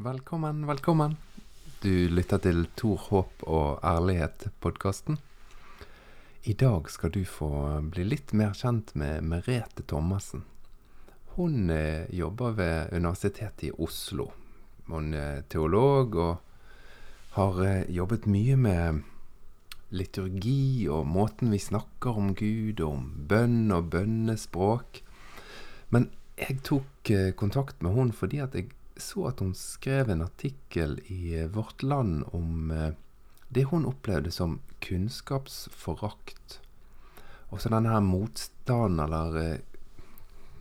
Velkommen, velkommen. Du lytter til Tor håp og ærlighet-podkasten. I dag skal du få bli litt mer kjent med Merete Thomassen. Hun eh, jobber ved Universitetet i Oslo. Hun er teolog og har eh, jobbet mye med liturgi og måten vi snakker om Gud og om bønn og bønnespråk. Men jeg tok eh, kontakt med hun fordi at jeg så at hun skrev en artikkel i eh, Vårt Land om eh, det hun opplevde som kunnskapsforakt. Og så denne her motstanden, eller eh,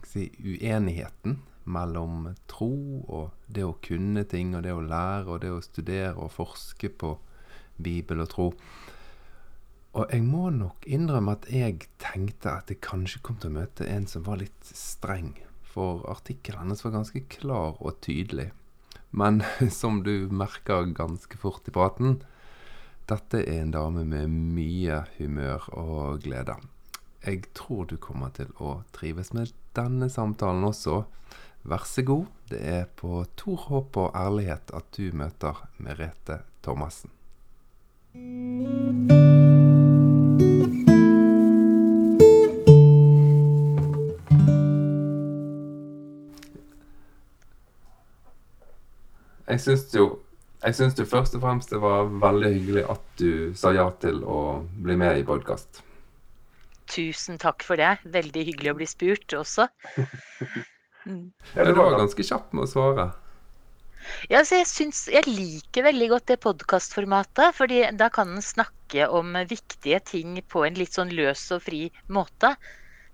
si, uenigheten mellom tro og det å kunne ting, og det å lære, og det å studere og forske på Bibel og tro. Og jeg må nok innrømme at jeg tenkte at jeg kanskje kom til å møte en som var litt streng. For artikkelen hennes var ganske klar og tydelig. Men som du merker ganske fort i praten, dette er en dame med mye humør og glede. Jeg tror du kommer til å trives med denne samtalen også. Vær så god. Det er på Tor håp og ærlighet at du møter Merete Thomassen. Jeg syns jo jeg syns du først og fremst det var veldig hyggelig at du sa ja til å bli med i podkast. Tusen takk for det. Veldig hyggelig å bli spurt også. Mm. Ja, du var ganske kjapp med å svare. Ja, så jeg, synes, jeg liker veldig godt det podkastformatet. fordi da kan en snakke om viktige ting på en litt sånn løs og fri måte.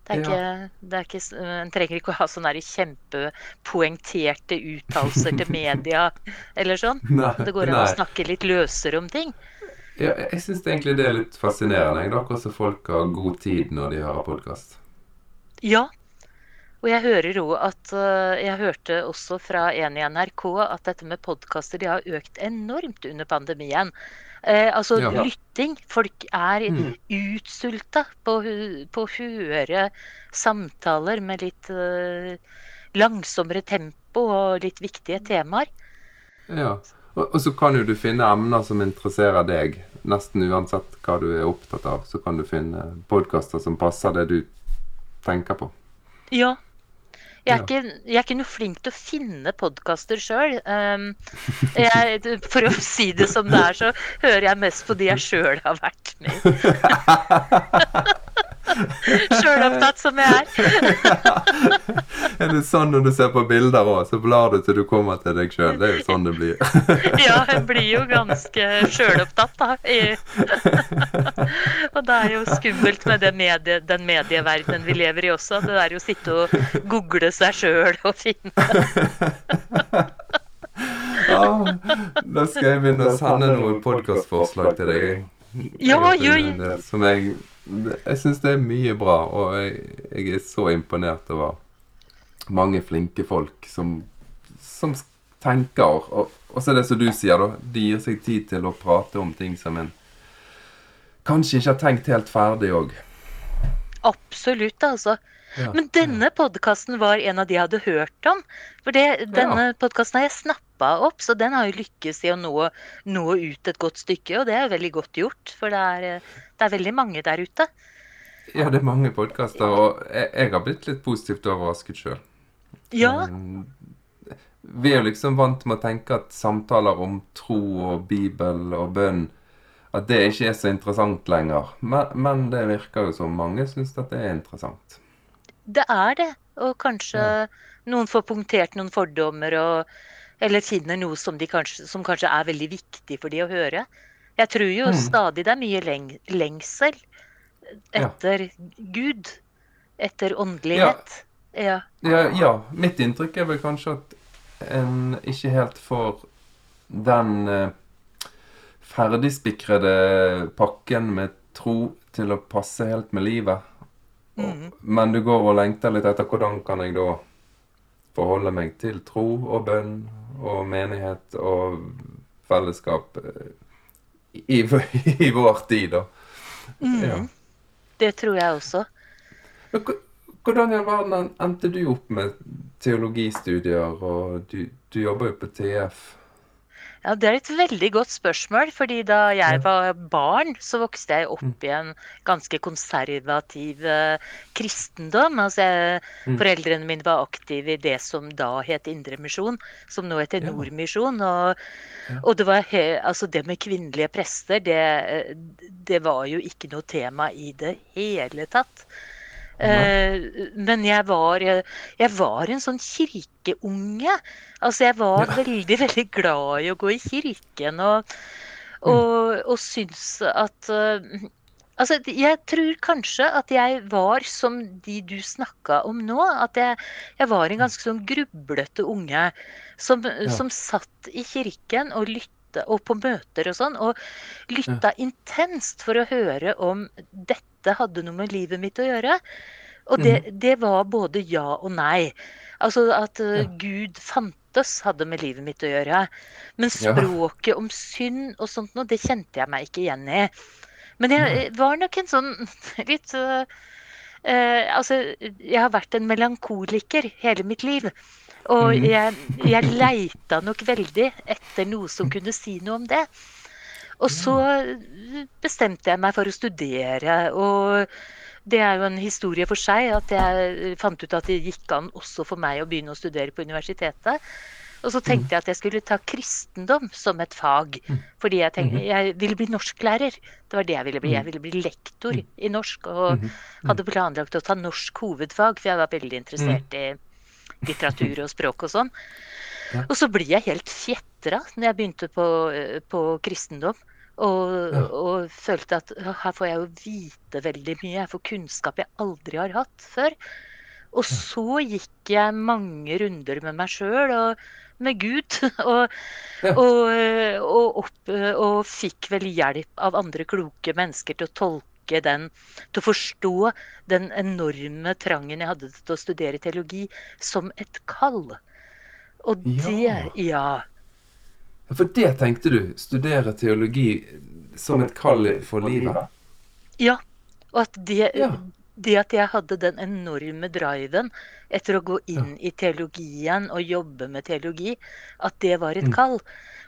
Det er ikke, det er ikke, En trenger ikke å ha sånne kjempepoengterte uttalelser til media eller sånn. Nei, det går an å snakke litt løsere om ting. Ja, jeg syns egentlig det er litt fascinerende. Er akkurat som folk har god tid når de hører podkast. Ja. Og jeg hører òg at Jeg hørte også fra en i NRK at dette med podkaster de har økt enormt under pandemien. Eh, altså ja. lytting. Folk er mm. utsulta på, på, å høre samtaler med litt eh, langsommere tempo og litt viktige temaer. Ja. Og, og, så kan jo du finne emner som interesserer deg. Nesten uansett hva du er opptatt av, så kan du finne podkaster som passer det du tenker på. Ja, jeg er, ikke, jeg er ikke noe flink til å finne podkaster sjøl. Um, for å si det som det er, så hører jeg mest på de jeg sjøl har vært med i. Sjølopptatt som jeg er. er det sånn når du ser på bilder òg, så blar du til du kommer til deg sjøl? Det er jo sånn det blir. ja, jeg blir jo ganske sjølopptatt, da. og det er jo skummelt med medie, den medieverdenen vi lever i også. Det er jo å sitte og google seg sjøl og finne ah, da skal jeg begynne å sende noen podkastforslag til deg. Ja, gjør Som jeg jeg syns det er mye bra, og jeg, jeg, er så imponert over mange flinke folk som, som tenker. Og, og så er det som du sier, da. De gir seg tid til å prate om ting som en kanskje ikke har tenkt helt ferdig òg. Absolutt, altså. Ja, Men denne podkasten var en av de jeg hadde hørt om. For det, denne ja. podkasten har jeg snappa opp, så den har jo lykkes i å nå, nå, ut et godt stykke. Og det er veldig godt gjort, for det er, det er veldig mange der ute. Ja, det er mange podkaster, og jeg, jeg, har blitt litt positivt overrasket sjøl. Ja. Vi er jo liksom vant med å tenke at samtaler om tro og Bibel og bønn at det ikke er så interessant lenger. Men, men det virker jo som mange syns at det er interessant. Det er det. Og kanskje ja. noen får punktert noen fordommer og Eller finner noe som, kanskje, som kanskje er veldig viktig for de å høre. Jeg tror jo mm. stadig det er mye leng lengsel etter ja. Gud. Etter åndelighet. Ja. Ja. ja. Mitt inntrykk er vel kanskje at en ikke helt får den eh, ferdigspikrede pakken med tro til å passe helt med livet. Mm. Men du går og lengter litt etter hvordan kan jeg da forholde meg til tro og bønn og menighet og fellesskap eh, i, i vår tid, da. Mm. Ja. Det tror jeg også. hvordan i all verden endte du opp med teologistudier, og du, du jobber jo på TF? Ja, Det er et veldig godt spørsmål. fordi da jeg var barn, så vokste jeg opp mm. i en ganske konservativ uh, kristendom. Altså, jeg, mm. Foreldrene mine var aktive i det som da het Indremisjon, som nå heter Nordmisjon. Og, og det, var he, altså det med kvinnelige prester, det, det var jo ikke noe tema i det hele tatt. Uh, men jeg var, jeg var, en sånn kirkeunge. Altså jeg var ja. veldig, veldig glad i å gå i kirken og, og, og syns at uh, Altså, jeg tror kanskje at jeg var som de du snakka om nå. At jeg, jeg, var en ganske sånn grublete unge som, ja. som satt i kirken og lytta, og på møter og sånn, og lytta ja. intenst for å høre om dette dette hadde noe med livet mitt å gjøre. Og det, mm. det var både ja og nei. Altså at uh. Gud fantes hadde med livet mitt å gjøre. Men språket om synd og sånt noe, det kjente jeg meg ikke igjen i. Men jeg var nok en sånn litt uh, uh, Altså, jeg har vært en melankoliker hele mitt liv. Og mm. jeg, jeg leita nok veldig etter noe som kunne si noe om det. Og så bestemte jeg meg for å studere. Og det er jo en historie for seg at jeg fant ut at det gikk an også for meg å begynne å studere på universitetet. Og så tenkte jeg at jeg skulle ta kristendom som et fag. Fordi jeg, tenkte, mhm. jeg ville bli norsklærer. Det var det jeg ville bli. Jeg ville bli lektor i norsk. Og mhm. hadde planlagt å ta norsk hovedfag, for jeg var veldig interessert i litteratur og språk og sånn. Og så blir jeg helt fjetra når jeg begynte på, eh, på kristendom. Og, og, følte at her får jeg jo vite veldig mye. Jeg får kunnskap jeg aldri har hatt før. Og så gikk jeg mange runder med meg sjøl og med Gud. Og, og, og, opp, og, fikk vel hjelp av andre kloke mennesker til å tolke den, til å forstå den enorme trangen jeg hadde til å studere teologi, som et kall. Og det Ja. ja for det tenkte du? Studere teologi som et kall for livet? Ja. Og at det, ja. det at jeg hadde den enorme driven etter å gå inn ja. i teologien og jobbe med teologi, at det var et mm. kall.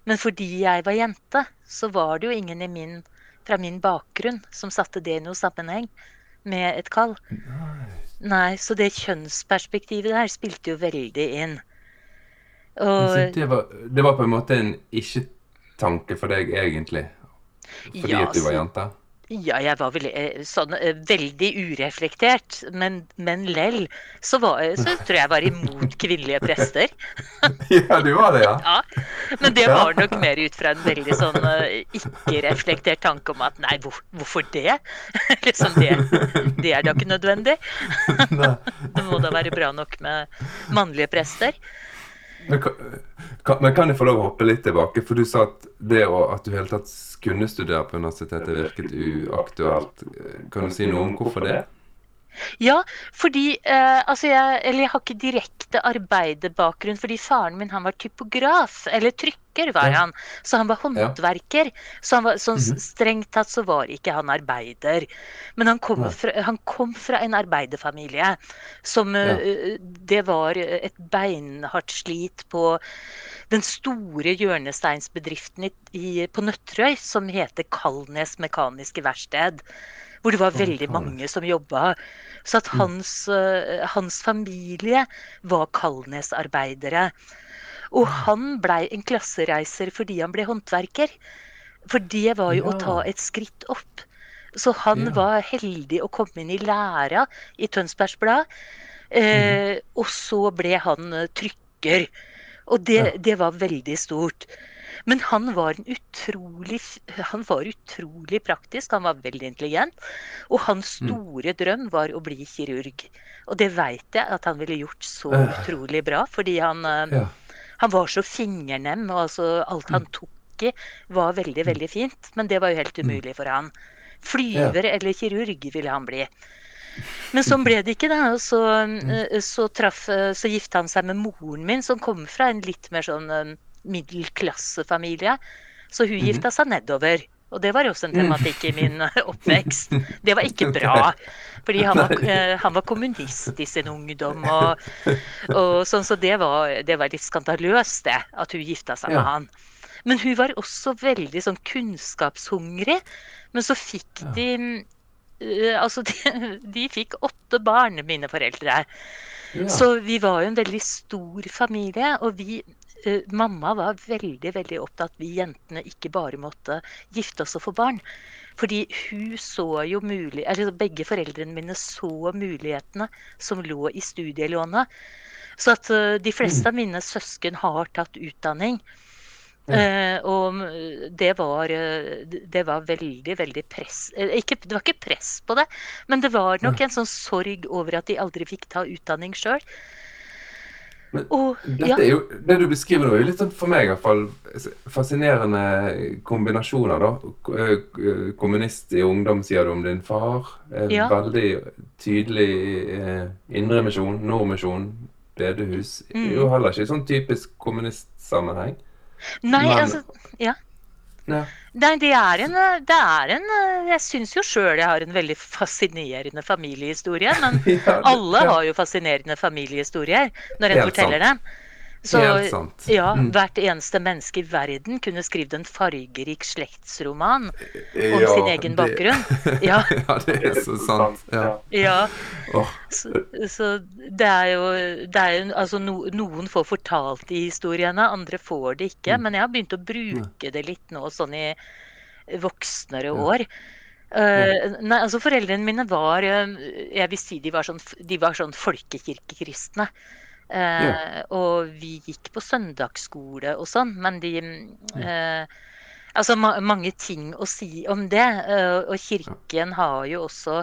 Men fordi jeg var jente, så var det jo ingen min, fra min bakgrunn som satte det i noe sammenheng med et kall. Nei. Nei, så det kjønnsperspektivet der spilte jo veldig inn. Og, det, var, det, var, på en måte en ikke-tanke for deg, egentlig? Fordi ja, at du var jente? Ja, jeg var veldig, eh, sånn, eh, veldig ureflektert. Men, men lell så, var, så tror jeg jeg var imot kvinnelige prester. ja, du var det, ja? ja. Men det var nok mer ut fra en veldig sånn eh, ikke-reflektert tanke om at nei, hvor, hvorfor det? liksom det, det er da ikke nødvendig. det må da være bra nok med mannlige prester. Men kan, men kan, jeg få lov å hoppe litt tilbake? For du sa at det å, at du hele tatt kunne studere på universitetet virket uaktuelt. Kan du si noe om hvorfor det? Ja, fordi eh, altså jeg, Eller jeg har ikke direkte arbeiderbakgrunn, fordi faren min han var typograf. Eller trykker var han. Så han var håndverker. Så han var, sånn mhm. strengt tatt så var ikke han arbeider. Men han kom, fra, han kom fra, en arbeiderfamilie som ja. uh, Det var et beinhardt slit på den store hjørnesteinsbedriften i, i, på Nøtterøy som heter Kalnes Mekaniske Verksted hvor det var veldig mange som jobba. Så at mm. hans, uh, hans familie var Kalnes-arbeidere. Og han blei en klassereiser fordi han ble håndverker. For det var jo ja. å ta et skritt opp. Så han ja. var heldig å komme inn i læra i Tønsbergs Blad. Eh, mm. Og så ble han trykker. Og det, ja. det, var veldig stort. Men han var, utrolig, han var utrolig praktisk, han var veldig intelligent. Og hans mm. store drøm var å bli kirurg. Og det veit jeg at han ville gjort så uh. utrolig bra, fordi han, eh, ja. han var så fingernem. og altså alt han mm. tok i, var veldig, mm. veldig fint. Men det var jo helt umulig for han. Flyver ja. eller kirurg ville han bli. Men sånn ble det ikke. da, Så, eh, så, så gifta han seg med moren min, som kom fra en litt mer sånn middelklassefamilie. Så hun -hmm. gifta seg nedover. Og det var også en tematikk i min oppvekst. Det var ikke bra. Fordi han var, han var kommunist i sin ungdom. Og, og sånn, så det var, det var litt skandaløst, det. At hun gifta seg med han. Men hun var også veldig sånn kunnskapshungrig. Men så fikk de uh, Altså, de, de, fikk åtte barn, mine foreldre. Ja. Så vi var jo en veldig stor familie. Og vi Mamma var veldig, veldig opptatt vi jentene ikke bare måtte gifte oss og få barn. Fordi hun så jo mulig, eller Begge foreldrene mine så mulighetene som lå i studielånet. Så at uh, de fleste av mine søsken har tatt utdanning. Uh, og det var, eh, det var veldig, veldig press eh, ikke, Det var ikke press på det, men det var nok en sånn sorg over at de aldri fikk ta utdanning sjøl. Ja. er jo, det du beskriver nå, er jo litt sånn for meg i hvert fall fascinerende kombinasjoner. da. Kommunist i ungdom, sier du om din far. Ja. Veldig tydelig eh, indremisjon, nordmisjon, bedehus. Mm. Jo heller ikke sånn typisk kommunistsammenheng. Nei, Men, altså Ja. Ja. Nei, det er en, det er en Jeg syns jo sjøl jeg har en veldig fascinerende familiehistorie. Men ja, det, alle ja. har jo fascinerende familiehistorier når en forteller sant. dem. Så ja, mm. hvert eneste menneske i verden kunne skrevet en fargerik slektsroman om ja, sin egen bakgrunn. Ja. ja. det er så sant. Ja. ja. Så, så, det er jo, det er jo Altså, no, noen får fortalt de historiene, andre får det ikke. Mm. Men jeg har begynt å bruke det litt nå, sånn i voksnere år. Uh, nei, altså Foreldrene mine var eh, Jeg vil si de var sånn, de var sånn folkekirkekristne. Eh, ja. Og vi gikk på søndagsskole og sånn, men de eh, Altså ma mange ting å si om det. Eh, og kirken har jo også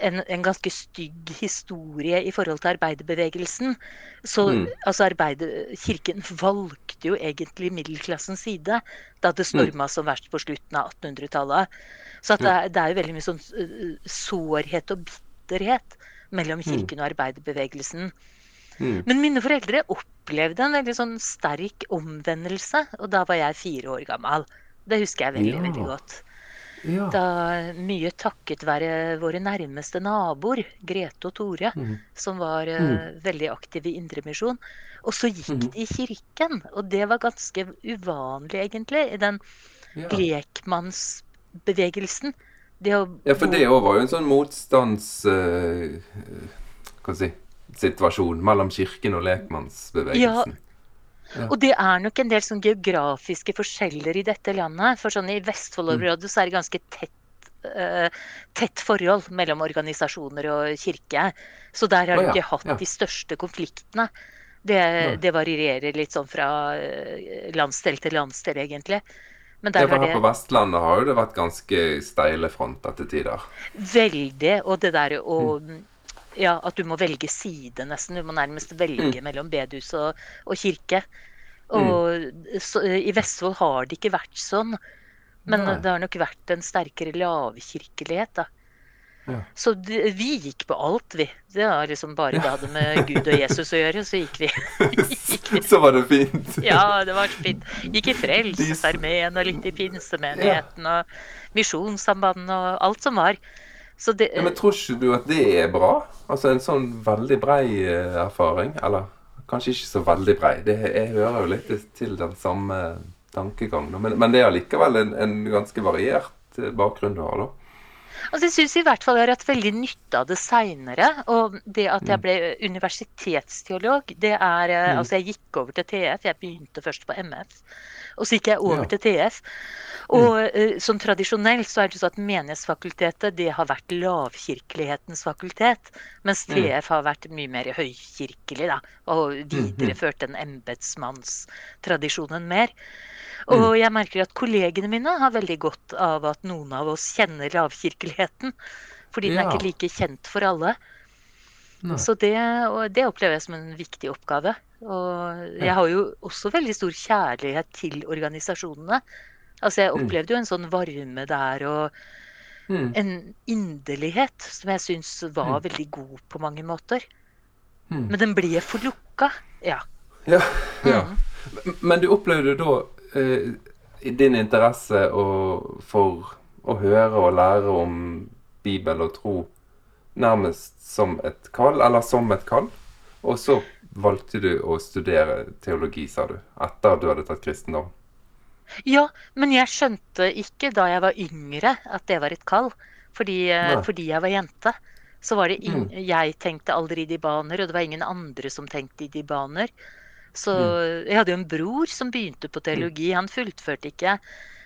en, en, ganske stygg historie i forhold til arbeiderbevegelsen. Så mm. altså arbeider, Kirken valgte jo egentlig middelklassens side da det storma mm. som verst på slutten av 1800-tallet. Så det det, er, jo veldig mye sånn sårhet og bitterhet mellom mm. kirken og arbeiderbevegelsen. Mm. Men mine foreldre opplevde en veldig sånn sterk omvendelse, og da var jeg fire år gammel. Det husker jeg veldig, ja. veldig godt. Ja. Da, mye takket være våre nærmeste naboer, Grete og Tore, mm. som var uh, mm. veldig aktive i Indremisjon. Og så gikk mm. de i kirken, og det var ganske uvanlig, egentlig, i den ja. lekmannsbevegelsen. ja, for det òg var jo en sånn motstands... Uh, hva skal jeg si situasjon mellom kirken og lekmannsbevegelsen. Ja. Og det er nok en del sånn geografiske forskjeller i dette landet. For sånn i Vestfold-området så er det ganske tett, uh, tett forhold mellom organisasjoner og kirke. Så der har oh, ja. ikke hatt ja. de største konfliktene. Det, det, varierer litt sånn fra eh, landsdel til landsdel, egentlig. Men der ja, for her det... på Vestlandet har jo det vært ganske steile fronter til tider. Veldig. Og det der å mm ja, at du må velge side, nesten. Du må nærmest velge mm. mellom bedehus og, og kirke. Og mm. så, I Vestfold har det ikke vært sånn. Men Nei. det har nok vært en sterkere lavkirkelighet, da. Ja. Så det, vi gikk på alt, vi. Det var liksom bare det hadde med Gud og Jesus å gjøre, så gikk vi. gikk vi. så var det fint? ja, det var fint. Gikk i Frelsesarmeen og litt i pinsemenigheten ja. og Misjonssambandet og alt som var. Det, ja, men tror ikke du at det er bra? Altså en sånn veldig brei eh, erfaring? Eller kanskje ikke så veldig brei. Det, jeg hører jo litt til den samme tankegang. Men, men det er allikevel en, en, ganske variert eh, bakgrunn du har, da. Altså, jeg syns i hvert fall jeg har hatt veldig nytte av det seinere. Og det at jeg mm. ble universitetsteolog, det er eh, mm. Altså, jeg gikk over til TF. Jeg begynte først på MF. Og så gikk jeg over ja. til TF. Og mm. sånn tradisjonelt så er det sånn at Menighetsfakultetet det har vært lavkirkelighetens fakultet. Mens mm. TF har vært mye mer høykirkelig da, og videreført den embetsmannstradisjonen mer. Og mm. jeg merker at kollegene mine har veldig godt av at noen av oss kjenner lavkirkeligheten. Fordi den er ikke like kjent for alle. Nei. Så det, det, opplever jeg som en viktig oppgave. Og jeg har jo også veldig stor kjærlighet til organisasjonene. Altså jeg mm. opplevde jo en sånn varme der og mm. en inderlighet som jeg syns var mm. veldig god på mange måter. Men den ble for lukka. Ja. Ja. ja. Men du opplevde da eh, din interesse og, for å høre og lære om Bibel og tro nærmest som et kall, eller som et kall. Og så valgte du å studere teologi, sa du, etter at du hadde tatt kristendom. Ja, men jeg skjønte ikke da jeg var yngre at det var et kall. Fordi, eh, fordi jeg var jente. Så var det ing mm. Jeg tenkte aldri i de baner, og det var ingen andre som tenkte i de baner. Så mm. jeg hadde jo en bror som begynte på teologi. Han fullførte ikke.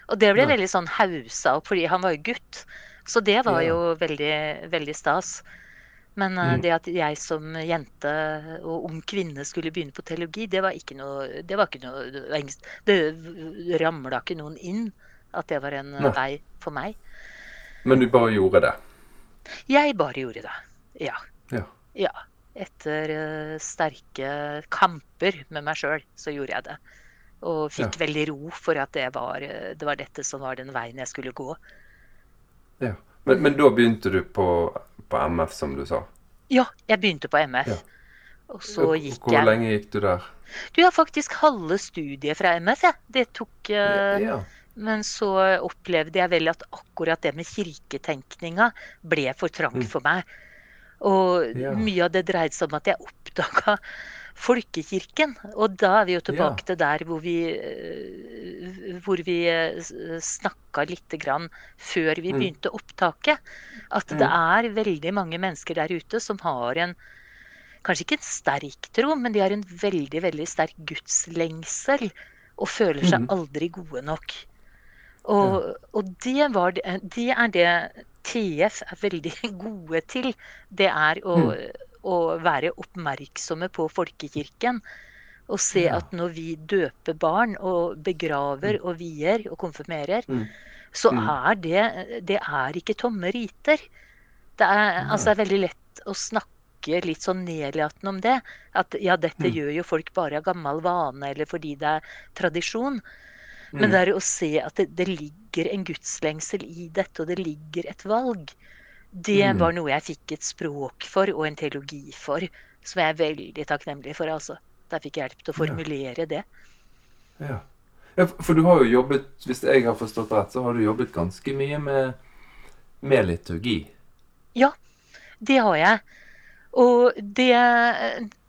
Og det ble ja. veldig sånn hausa opp, fordi han var jo gutt. Så det var ja. jo veldig, veldig stas. Men uh, mm. det at jeg som jente og ung kvinne skulle begynne på teologi, det var ikke noe Det, var ikke noe, det, ramla ikke noen inn at det var en Nei. vei for meg. Men du bare gjorde det? Jeg bare gjorde det, ja. Ja. ja etter uh, sterke kamper med meg sjøl, så gjorde jeg det. Og fikk ja. veldig ro for at det var, eh, det var, dette som var den veien jeg skulle gå. Ja, Men, men da begynte du på, på, MF, som du sa? Ja, jeg begynte på MF. Ja. Og så gikk Hvor jeg Hvor lenge gikk du der? Du har faktisk halve studiet fra MF, jeg. Det tok uh, ja. Men så opplevde jeg vel at akkurat det med kirketenkninga ble for trangt mm. for meg. Og ja. mye av det dreide seg om at jeg oppdaga folkekirken. Og da er vi jo tilbake ja. til der hvor vi, eh, hvor vi eh, snakka lite grann før vi mm. begynte opptaket. At mm. det er veldig mange mennesker der ute som har en Kanskje ikke en sterk tro, men de har en veldig veldig sterk gudslengsel. Og føler seg mm. aldri gode nok. Og, og det, var, det er det TF er veldig gode til, det er å, mm. Å være oppmerksomme på folkekirken. Og se ja. at når vi døper barn og begraver mm. og vier og konfirmerer, mm. så mm. er det Det er ikke tomme riter. Det er, altså, det er veldig lett å snakke litt sånn nedlatende om det. At ja, dette mm. gjør jo folk bare av gammel vane eller fordi det er tradisjon. Men mm. det er å se at det, det ligger en gudslengsel i dette, og det ligger et valg. Det mm. var noe jeg fikk et språk for og en teologi for, som jeg er veldig takknemlig for. altså. Der fikk jeg hjelp til å formulere det. Ja. ja. For du har jo jobbet, hvis jeg har forstått rett, så har du jobbet ganske mye med, med liturgi? Ja, det har jeg. Og det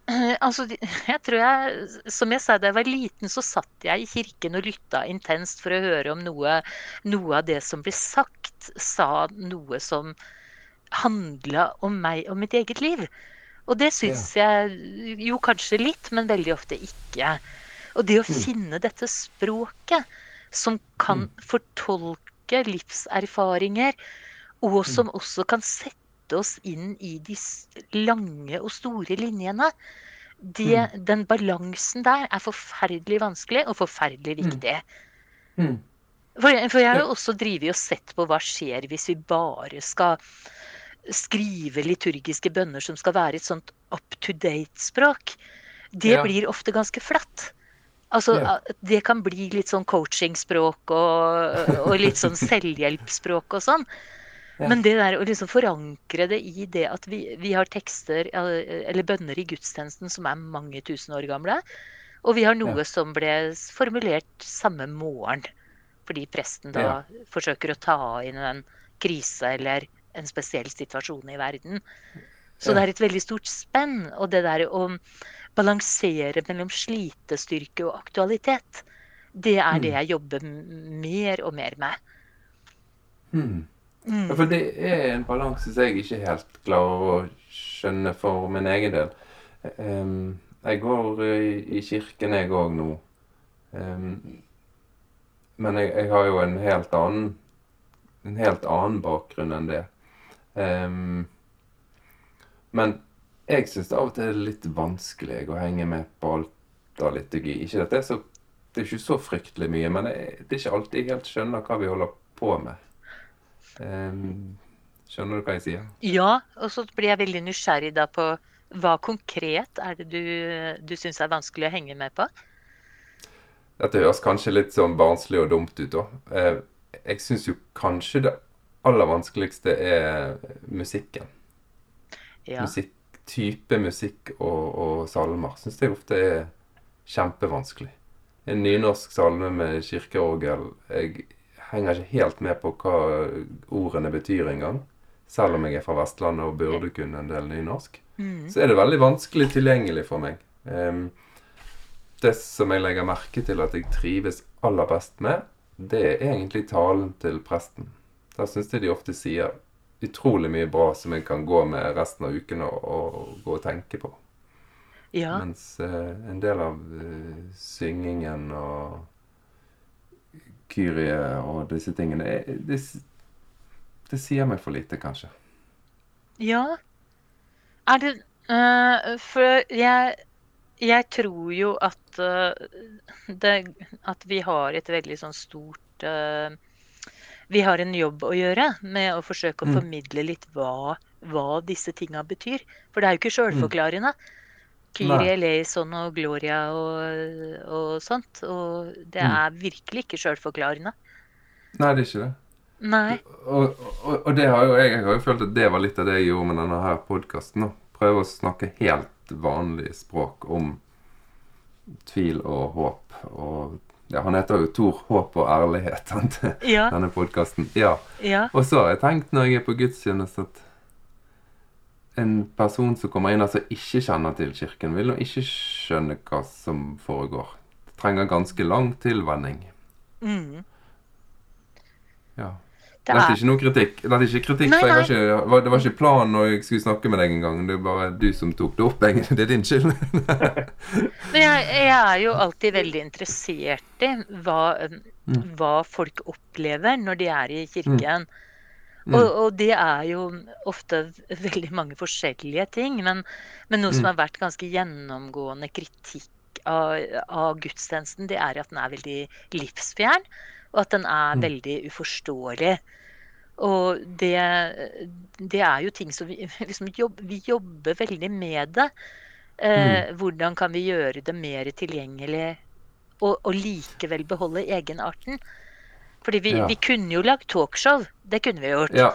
Altså, jeg tror jeg, Som jeg sa da jeg var liten, så satt jeg i kirken og lytta intenst for å høre om noe, noe av det som ble sagt, sa noe som handla om meg og mitt eget liv. Og det syns jeg jo kanskje litt, men veldig ofte ikke. Og det å mm. finne dette språket som kan mm. fortolke livserfaringer, og mm. som også kan sette oss inn i de lange og store linjene. Det. Den balansen der er forferdelig vanskelig og forferdelig viktig. Mm. For, for, jeg har jo også drevet og sett på hva skjer hvis vi bare skal skrive liturgiske bønner som skal være et sånt up to date-språk. Det ja. blir ofte ganske flatt. Altså, ja. Det kan bli litt sånn coaching-språk og, og, litt sånn selvhjelpsspråk og sånn. Men det der å liksom forankre det i det at vi, vi, har tekster eller bønner i gudstjenesten som er mange tusen år gamle, og vi har noe ja. som ble formulert samme morgen. Fordi presten da ja. forsøker å ta inn en krise eller en spesiell situasjon i verden. Så ja. det er et veldig stort spenn. Og det der å balansere mellom slitestyrke og aktualitet, det er det mm. jeg jobber mer og mer med. Mm. Mm. For det er en balanse som jeg ikke helt klarer å skjønne for min egen del. Jeg går i, i kirken, jeg òg nå. Men jeg, har jo en helt annen en helt annen bakgrunn enn det. Um, men jeg syns av og til er litt vanskelig å henge med på alt av liturgi. Ikke at det er så det er ikke så fryktelig mye, men det er ikke alltid jeg helt skjønner hva vi holder på med. Um, skjønner du hva jeg sier? Ja, og så blir jeg veldig nysgjerrig da på hva konkret er det du, du syns er vanskelig å henge med på? Dette høres kanskje litt sånn barnslig og dumt ut, da. Eh, jeg syns jo kanskje det aller vanskeligste er musikken. Ja. Musikk, type musikk og, og salmer syns jeg ofte er kjempevanskelig. en nynorsk salme med kirkeorgel. Jeg henger ikke helt med på hva ordene betyr engang. Selv om jeg er fra Vestlandet og burde kunne en del nynorsk. Mm. Så er det veldig vanskelig tilgjengelig for meg. Um, det som jeg legger merke til at jeg trives aller best med, det er egentlig talen til presten. Da syns jeg de ofte sier utrolig mye bra som jeg kan gå med resten av uken og, og gå og tenke på. Ja. Mens uh, en del av uh, syngingen og Kyrie og disse tingene det, det, sier meg for lite, kanskje. Ja. Er det uh, For jeg, jeg tror jo at, det, at vi har et veldig sånn stort Vi har en jobb å gjøre med å forsøke å mm. formidle litt hva, hva disse tinga betyr. For det er jo ikke sjølforklarende. Mm. Kyrie eleison og Gloria og, og, sånt. Og det mm. er virkelig ikke sjølforklarende. Nei, det er ikke det. Nei. Og, og, og, det har jo, jeg, jeg, har jo følt at det var litt av det jeg gjorde med denne her podkasten. Prøve å snakke helt vanlig språk om tvil og håp. Og ja, han heter jo Tor Håp og ærlighet, ja. denne podkasten. Ja. ja. Og så har jeg tenkt når jeg er på gudstjeneste, at en person som kommer inn og altså ikke kjenner til kirken, vil nå ikke skjønne hva som foregår. Det trenger ganske lang tilvenning. Mm. Ja. Det er... ikke noe kritikk. Det er ikke kritikk, nei, nei. Var ikke, det var ikke planen når jeg skulle snakke med deg engang. Det er bare du som tok det opp. Det er din skyld. Men jeg, jeg, er jo alltid veldig interessert i hva, mm. hva folk opplever når de er i kirken. Mm. Mm. Og, og, det er jo ofte veldig mange forskjellige ting. Men, men noe mm. som har vært ganske gjennomgående kritikk av, av, gudstjenesten, det er at den er veldig livsfjern. Og at den er mm. veldig uforståelig. Og det, det, er jo ting som vi liksom jobber, vi jobber veldig med det. Eh, mm. Hvordan kan vi gjøre det mer tilgjengelig og, og likevel beholde egenarten? Fordi vi, ja. vi kunne jo lagd talkshow. Det kunne vi gjort. Ja.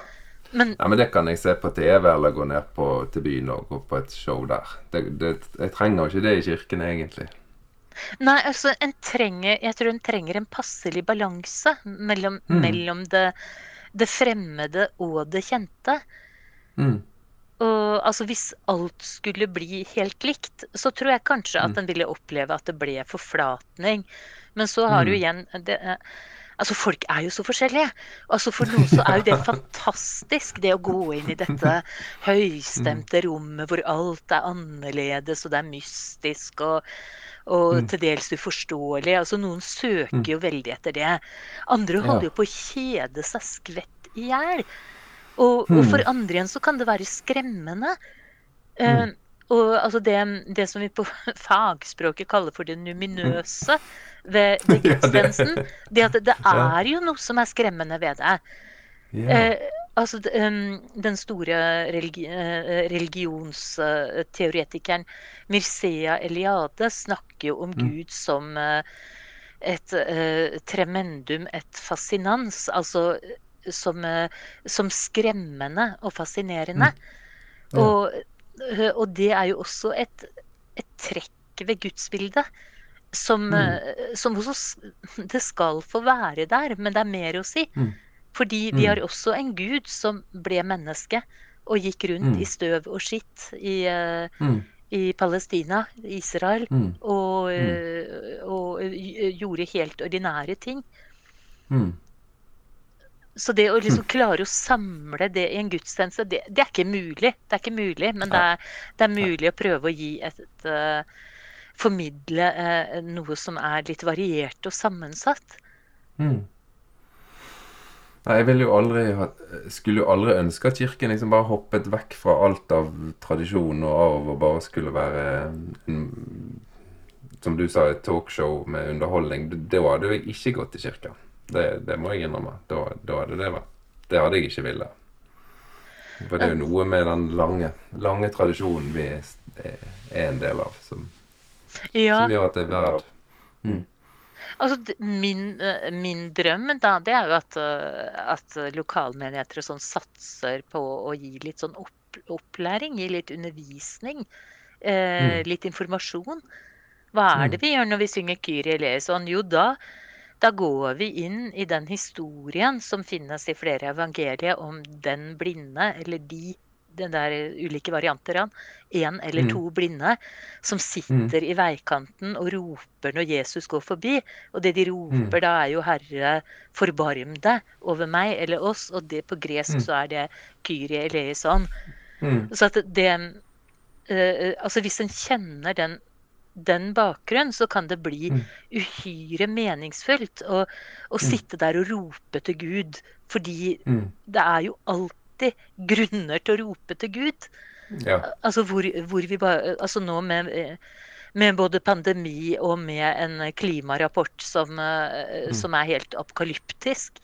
Men, ja, men det kan jeg se på TV eller gå ned på, til byen og gå på et show der. Det, det, jeg trenger ikke det i kirken, egentlig. Nei, altså en trenger, jeg tror en trenger en passelig balanse mellom, mm. mellom det, det, fremmede og det kjente. Mm. Og altså Hvis alt skulle bli helt likt, så tror jeg kanskje at mm. en ville oppleve at det ble forflatning. Men så har du mm. igjen det, Altså, folk er jo så forskjellige. Altså, For noen så er jo det fantastisk, det å gå inn i dette høystemte rommet hvor alt er annerledes, og det er mystisk og, og mm. til dels uforståelig. Altså, Noen søker mm. jo veldig etter det. Andre holder jo på å kjede seg skvett i hjel. Og, og, for mm. andre igjen så kan det være skremmende. Uh, og altså det, det, som vi på fagspråket kaller for det numinøse ved, ved gudstjenesten, det at det er jo noe som er skremmende ved det. Eh, altså, den store religi eh, religionsteoretikeren Mircea Eliade snakker jo om mm. Gud som eh, et uh, tremendum, et fascinans. Altså som, uh, som skremmende og fascinerende. Mm. Ja. Og og det er jo også et, et trekk ved gudsbildet. Som, mm. Eh, som, hos oss Det skal få være der, men det er mer å si. Mm. Fordi vi mm. har også en gud som ble menneske og gikk rundt mm. i støv og skitt i, uh, i Palestina, Israel, og, uh, og, gjorde helt ordinære ting. Mm. Så det å liksom klare å samle det i en gudstjeneste, det, det, er ikke mulig. Det er ikke mulig, men det er, det er mulig å prøve å gi et, uh, Formidle eh, noe som er litt variert og sammensatt. Mm. Nei, jeg jo aldri ha, skulle jo aldri ønske at Kirken liksom bare hoppet vekk fra alt av tradisjon og arv og bare skulle være en, som du sa, et talkshow med underholdning. Da hadde jeg ikke gått til kirka. Det, det må jeg innrømme. Da, da hadde det vært Det hadde jeg ikke villet. For det er jo noe med den lange, lange tradisjonen vi er, en del av, som, ja. som gjør at det er verdt mm. Altså, min, eh, min, drøm da, det er jo at, eh, at lokalmenigheter sånn satser på å gi litt sånn opp, opplæring, gi litt undervisning, eh, mm. litt informasjon. Hva er det vi gjør når vi synger Kyrie eleison? Jo, da, da går vi inn i den historien som finnes i flere evangelier om den blinde, eller de den der ulike varianter av én eller to blinde, som sitter i veikanten og roper når Jesus går forbi. Og det de roper da, er jo 'Herre, forbarm deg over meg eller oss'. Og det på gresk så er det 'Kyrie eleison'. Så at det uh, Altså hvis en kjenner den den bakgrunnen, så kan det bli uhyre meningsfullt å, å sitte der og rope til Gud. Fordi det er jo alltid grunner til å rope til Gud. Ja. Altså hvor, hvor vi bare Altså nå med, med både pandemi og med en klimarapport som, som er helt apokalyptisk,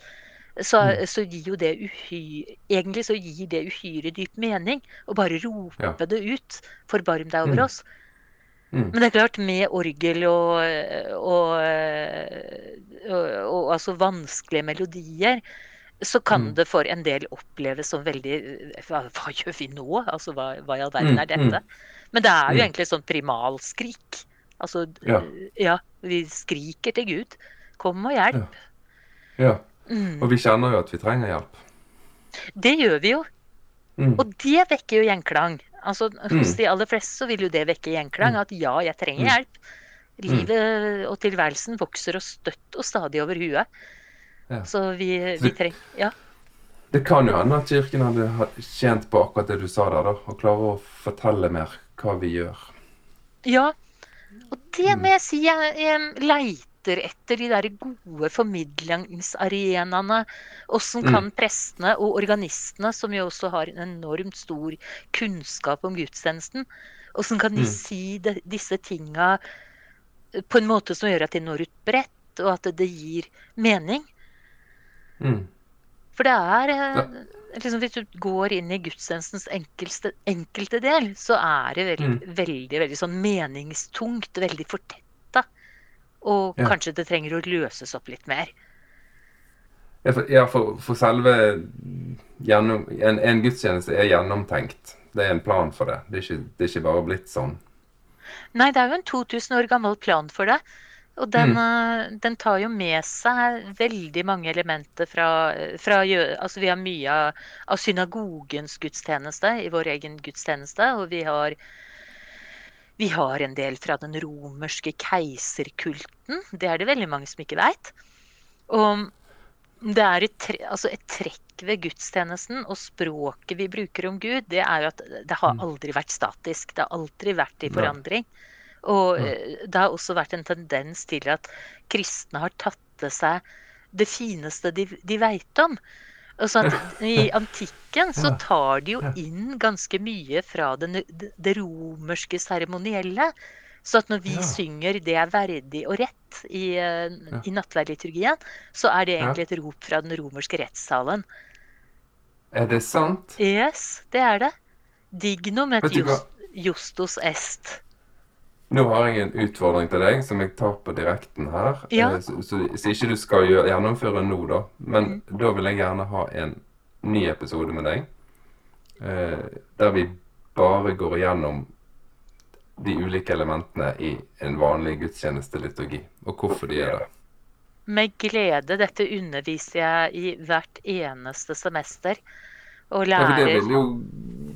så, så, gir jo det uhyre Egentlig så gir det uhyre dyp mening å bare rope Ja. det ut. Forbarm deg over Mm. oss. Mm. Men det er klart, med orgel og, og, og, og altså vanskelige melodier, så kan Mm. det for en del oppleves som veldig Hva, hva gjør vi nå? Altså, hva, hva i all verden Mm, er dette? Men det er jo Mm. egentlig et sånn primalskrik. Altså, Ja. ja, vi skriker til Gud. Kom og hjelp. ja. Mm. Og vi kjenner jo at vi trenger hjelp. Det gjør vi jo. Mm. Og det vekker jo gjenklang. Altså, hos Mm. de aller fleste så vil jo det vekke gjenklang. At ja, jeg trenger Mm. hjelp. Livet og tilværelsen vokser og støtt og stadig over huet. Ja. Så vi, vi trenger Ja. Det kan jo hende at Kirken hadde ha- tjent på akkurat det du sa der, da. Og klare å fortelle mer hva vi gjør. ja. Og det Mm. må jeg si, jeg, jeg leiter etter de der gode formidlingsarenaene. Åssen Mm. kan prestene og organistene, som jo også har en enormt stor kunnskap om gudstjenesten, åssen kan de Mm. si de, disse tinga på en måte som gjør at de når ut bredt, og at det gir mening? Mm. For det er ja. liksom, Hvis du går inn i gudstjenestens enkelte, enkelte del, så er det veldig, Mm. veldig, veldig sånn meningstungt, veldig fortetta. Og Ja. kanskje det trenger å løses opp litt mer. Ja, for, ja, for, for selve gjennom, en, en gudstjeneste er gjennomtenkt. Det er en plan for det. Det er ikke, det er ikke bare blitt sånn. Nei, det er jo en 2000 år gammel plan for det. Og den, mm. den tar jo med seg veldig mange elementer fra, fra Altså vi har mye av, av synagogens gudstjeneste i vår egen gudstjeneste. Og vi har, vi har en del fra den romerske keiserkulten. Det er det veldig mange som ikke veit. Og det er et, tre, altså et trekk ved gudstjenesten og språket vi bruker om Gud, det er jo at det har aldri vært statisk. Det har aldri vært i forandring. forandring. Og eh, det har også vært en tendens til at kristne har tatt til seg det fineste de, de veit om. Sånn I antikken så tar de jo inn ganske mye fra det, det romerske seremonielle. Så at når vi Ja. synger 'det er verdig og rett' i, eh, Ja. i nattverdliturgien, så er det egentlig et rop fra den romerske rettssalen. Er det sant? Yes, det er det. Du hva? just, justus est. Nå har jeg en utfordring til deg som jeg tar på direkten her. Ja. Eh, Så, så, så ikke du skal gjøre, gjennomføre nå, da. Men Mm. da vil jeg gjerne ha en ny episode med deg. Eh, der vi bare går igjennom de ulike elementene i en vanlig gudstjenesteliturgi. Og hvorfor de er det. Med glede. Dette underviser jeg i hvert eneste semester. Og Ja, for det vil jo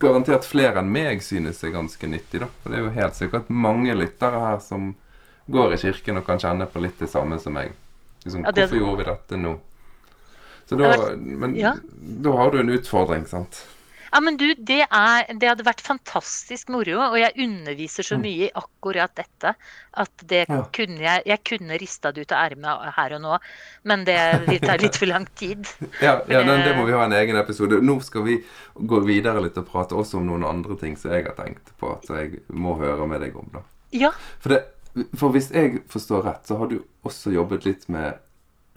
garantert flere enn meg synes er ganske nyttig, da. For det er jo helt sikkert mange lyttere her som går i kirken og kan kjenne på litt det samme som meg. Liksom, Ja, det- Hvorfor gjorde vi dette nå? Så da, men ja. da har du en utfordring, sant? Ja, men du, det, er, det hadde vært fantastisk moro, og jeg underviser så mye i akkurat dette at det Mm. Ja. kunne jeg Jeg kunne rista det ut av ermet her og nå, men det vil ta litt for lang tid. Ja, ja Men, det eh, må vi ha en egen episode. Nå skal vi gå videre litt og prate også om noen andre ting som jeg har tenkt på at jeg må høre med deg om. da. Ja, For, det, for hvis jeg forstår rett, så har du også jobbet litt med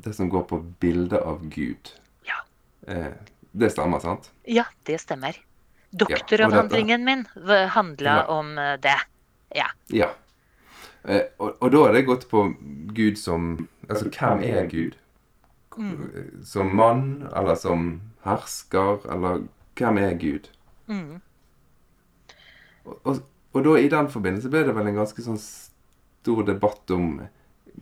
det som går på bildet av Gud. ja, Eh, det stemmer, sant? ja, det stemmer. Doktoravhandlingen min handla Ja. om eh, det. Ja. Ja. Eh, og, og da er det gått på Gud som Altså, hvem er Gud? Som mann, eller som hersker, eller hvem er Gud? Mm. Og, og, og da i den forbindelse ble det vel en ganske sånn stor debatt om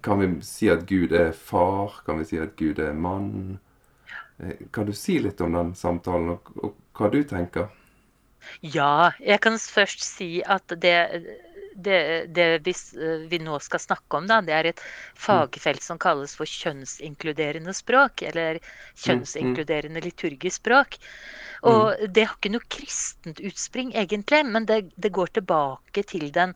Kan vi si at Gud er far? Kan vi si at Gud er mann? Eh, kan du si litt om den samtalen, og, og hva du tenker? Ja, jeg kan først si at det det, det vi, eh, vi, nå skal snakke om, da, det er et fagfelt som kalles for kjønnsinkluderende språk. Eller kjønnsinkluderende liturgisk språk. Og mm. det har ikke noe kristent utspring, egentlig, men det, det går tilbake til den,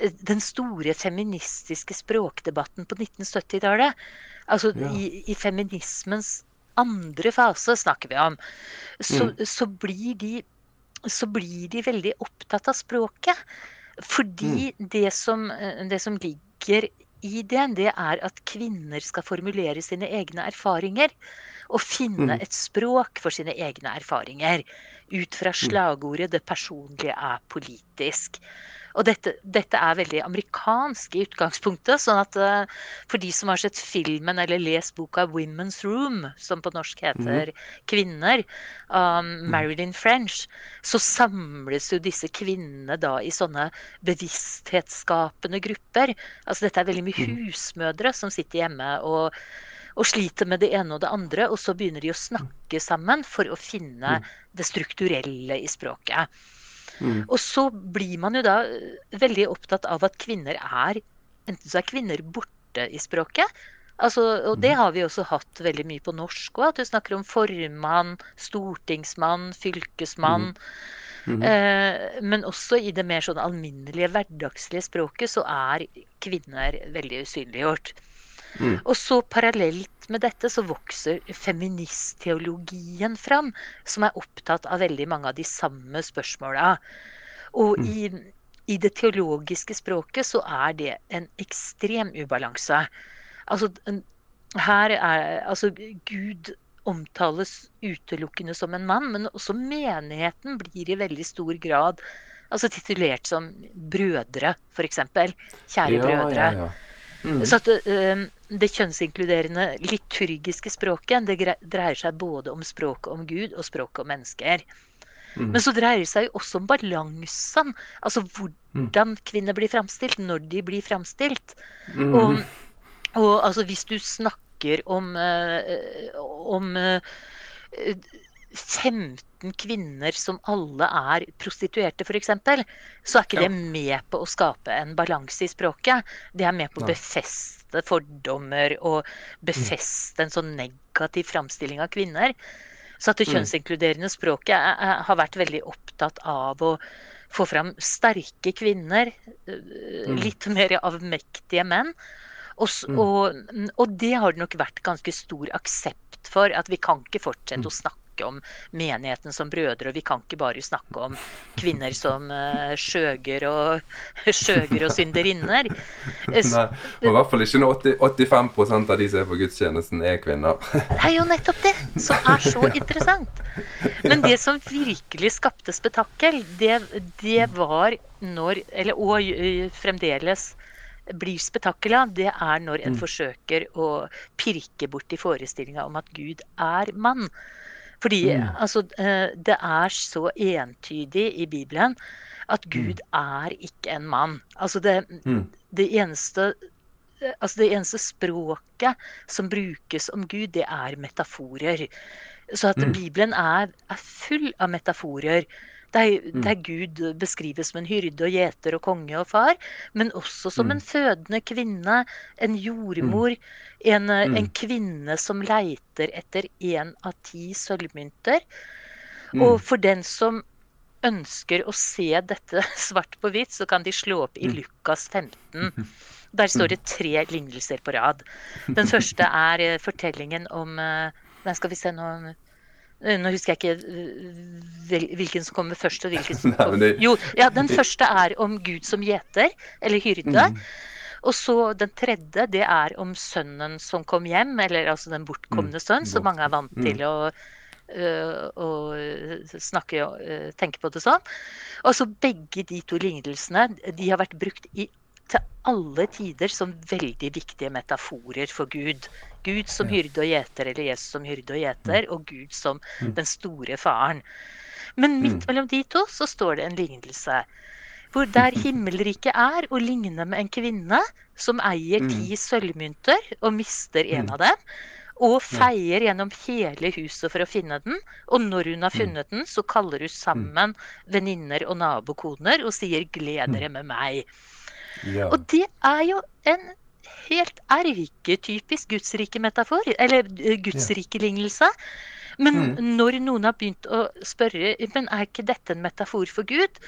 den, store feministiske språkdebatten på 1970-tallet. Altså ja. i, i, feminismens andre fase snakker vi om. Så, mm. så, blir de, så blir de veldig opptatt av språket. Fordi mm. det, som, eh, det som ligger i det, det er at kvinner skal formulere sine egne erfaringer. Og finne mm. et språk for sine egne erfaringer. Ut fra mm. slagordet 'det personlige er politisk'. Og dette, dette, er veldig amerikansk i utgangspunktet. sånn at uh, for de som har sett filmen eller lest boka 'Women's Room', som på norsk heter mm. 'Kvinner', um, mm. Marilyn French, så samles jo disse kvinnene da i sånne bevissthetsskapende grupper. Altså dette er veldig mye mm. husmødre som sitter hjemme og og sliter med det ene og det andre, og så begynner de å snakke sammen for å finne det strukturelle i språket. Mm. Og så blir man jo da eh, veldig opptatt av at kvinner er Enten så er kvinner borte i språket. Altså, og det mm. har vi også hatt veldig mye på norsk òg. At du snakker om formann, stortingsmann, fylkesmann. Mm. Mm. Eh, men også i det mer sånn alminnelige, hverdagslige språket så er kvinner veldig usynliggjort. Mm. Og så parallelt med dette så vokser feministteologien fram, som er opptatt av veldig mange av de samme spørsmåla. Og mm. i, i, det teologiske språket så er det en ekstrem ubalanse. Altså, her er Altså, Gud omtales utelukkende som en mann, men også menigheten blir i veldig stor grad altså titulert som brødre, f.eks. Kjære ja, brødre. Ja, ja. Mm. Så at uh, det kjønnsinkluderende liturgiske språket det dreier seg både om språket om Gud og språket om mennesker. Mm. Men så dreier det seg jo også om balansen. Altså hvordan mm. kvinner blir framstilt, når de blir framstilt. Mm. Og, og, altså hvis du snakker om, uh, om uh, 15 kvinner som alle er prostituerte, f.eks., så er ikke ja. det med på å skape en balanse i språket. Det er med på å befeste fordommer og befeste en sånn negativ framstilling av kvinner. Så at det mm. kjønnsinkluderende språket er, er, har vært veldig opptatt av å få fram sterke kvinner. Mm. Litt mer avmektige menn. Og, mm. og, og, det har det nok vært ganske stor aksept for. At vi kan ikke fortsette å snakke snakke om menigheten som brødre, og vi kan ikke bare snakke om kvinner som uh, skjøger og, skjøger og synderinner. Nei, og i hvert fall ikke når 85% av de som er på gudstjenesten, er kvinner. Det er jo nettopp det som er så interessant. Men det som virkelig skapte spetakkel, det, det var når eller, Og eh, fremdeles blir spetakkel av, det er når en mm. forsøker å pirke bort i forestillinga om at Gud er mann. Fordi mm. altså, eh, det er så entydig i Bibelen at mm. Gud mm. er ikke en mann. Altså det, mm. det, eneste Altså det eneste språket som brukes om Gud, det er metaforer. Så at mm. Bibelen er, er full av metaforer. Der, mm. der, Gud beskrives som en hyrde og gjeter og konge og far, men også som mm. en fødende kvinne, en jordmor, mm. en, eh, en, kvinne som leiter etter én av ti sølvmynter. Og for den som ønsker å se dette svart på hvitt, så kan de slå opp i Lukas 15. Der står det tre lignelser på rad. Den første er eh, fortellingen om eh, skal vi se nå nå husker jeg ikke eh, hvilken som kommer først. og hvilken som kommer. det... Jo, ja, Den første er om Gud som gjeter, eller hyrde. Mm. Og så den tredje, det er om sønnen som kom hjem, eller altså den bortkomne mm. sønn, som mange er vant mm. til å, uh, å snakke og tenke på det sånn. Og så begge de to lignelsene de har vært brukt i til alle tider som veldig viktige metaforer for Gud. Gud som hyrde og gjeter, eller Jesus som hyrde og gjeter, mm. og Gud som mm. den store faren. Men midt mm. mellom de to så står det en lignelse Hvor der himmelriket er å ligne med en kvinne som eier ti sølvmynter og mister en av dem. Og feier gjennom hele huset for å finne den. Og når hun har funnet den, så kaller hun sammen venninner og nabokoner og sier 'gled dere med meg'. Ja. Og det er jo en helt erketypisk gudsrike-metafor, eller eh, gudsrike-lignelse. Men når noen har begynt å spørre men er ikke dette en metafor for Gud,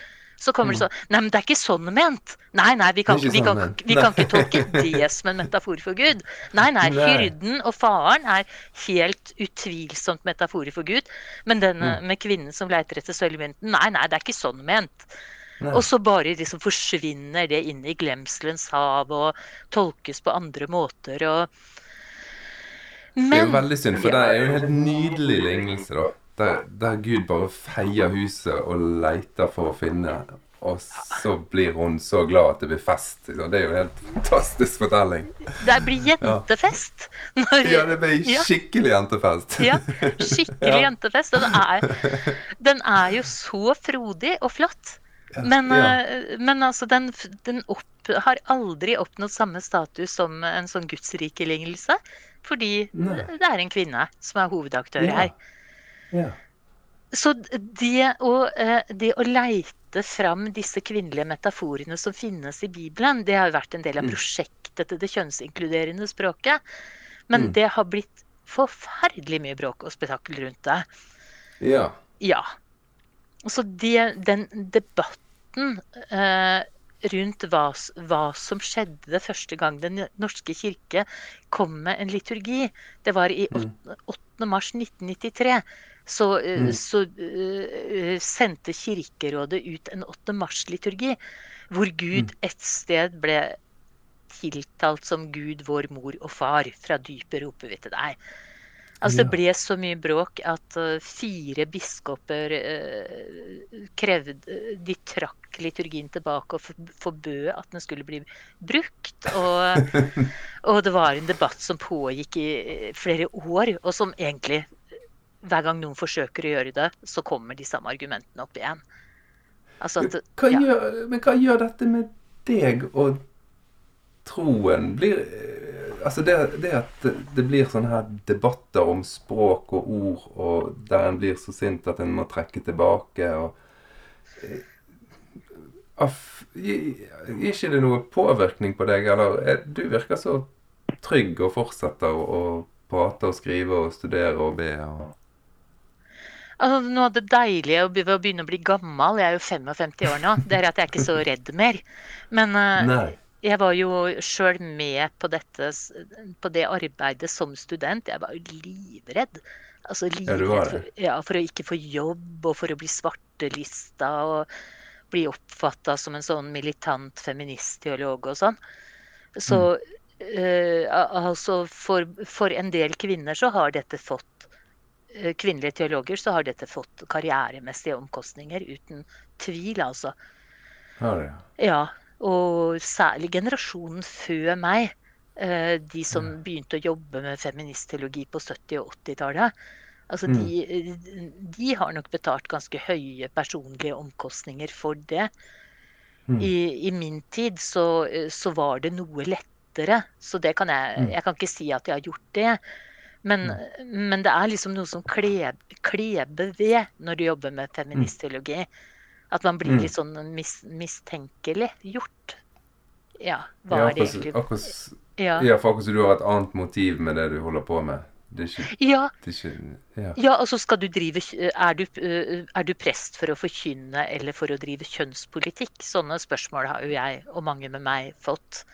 så kommer det sånn Nei, men det er ikke sånn ment. Nei, nei, vi kan, ikke vi sånn kan, vi kan ikke tolke det som en metafor for Gud. Nei, nei, Nei. hyrden og faren er helt utvilsomt metaforer for Gud. Men denne med kvinnen som leiter etter sølvmynten, nei, nei, det er ikke sånn ment. Og så bare liksom forsvinner det inn i glemselens hav og tolkes på andre måter og Det er jo veldig synd, for det er jo en helt nydelig lignelse, da. Der, der Gud bare feier huset og leiter for å finne, og så blir hun så glad at det blir fest. Det er jo en helt fantastisk fortelling. det blir jentefest. Når, Ja, det blir Ja. skikkelig jentefest. Ja, skikkelig Ja. jentefest. Og den er, den er jo så frodig og flott. Men, Ja. eh, men altså, den, den opp, har aldri oppnådd samme status som en sånn gudsrike-lignelse. Fordi Nei. det er en kvinne som er hovedaktør Ja. her. Ja. Så det å, eh, det å leite fram disse kvinnelige metaforene som finnes i Bibelen, det har jo vært en del av prosjektet til det kjønnsinkluderende språket. Men Mm. det har blitt forferdelig mye bråk og spetakkel rundt det. ja. Ja. Så det, den debatten eh, rundt hva, hva som skjedde første gang Den norske kirke kom med en liturgi, det var i 8. 8. mars 1993. Så, eh, Mm. så uh, sendte Kirkerådet ut en 8. mars-liturgi, hvor Gud et sted ble tiltalt som Gud, vår mor og far. Fra dypet roper vi til deg. Altså, det ble så mye bråk at eh, fire biskoper eh, krevde De trakk liturgien tilbake og forbød at den skulle bli brukt. Og, og det var en debatt som pågikk i eh, flere år, og som egentlig Hver gang noen forsøker å gjøre det, så kommer de samme argumentene opp igjen. Altså at Hva ja. gjør, men hva gjør dette med deg og troen? Blir, eh, altså det, det at det, blir sånne her debatter om språk og ord, og der en blir så sint at en må trekke tilbake og eh, Gir ikke det noe påvirkning på deg, eller er, du virker så trygg og fortsetter å, prate og skrive og studere og be og Altså, noe av det deilige ved å begynne å bli gammel, jeg er jo 55 år nå, det er at jeg er ikke så redd mer. Men eh. Jeg var jo sjøl med på, dette, på det arbeidet som student. Jeg var jo livredd. Altså Ja, livredd var for, ja, for å ikke få jobb, og for å bli svartelista, og bli oppfatta som en sånn militant feministteolog og sånn. Så eh, al- altså for, for en del kvinner så har dette fått eh, Kvinnelige teologer så har dette fått karrieremessige omkostninger, uten tvil, altså. Ja, det, ja. Ja, og særlig generasjonen før meg. eh, De som begynte å jobbe med feministteologi på 70- og 80-tallet. Altså Mm. de, de har nok betalt ganske høye personlige omkostninger for det. Mm. I, I min tid så, så var det noe lettere. Så det kan jeg Mm. Jeg kan ikke si at jeg har gjort det. Men, men det er liksom noe som kleb, kleber ved når du jobber med feministteologi. At man blir Mm. litt sånn mis, mistenkelig gjort. Ja, hva ja, er det egentlig? akkurat, Ja. ja, for akkurat som du har et annet motiv med det du holder på med. Det ikke, Ja, det ikke ja. ja, altså skal du drive er du, eh, er du prest for å forkynne eller for å drive kjønnspolitikk? Sånne spørsmål har jo jeg og mange med meg fått.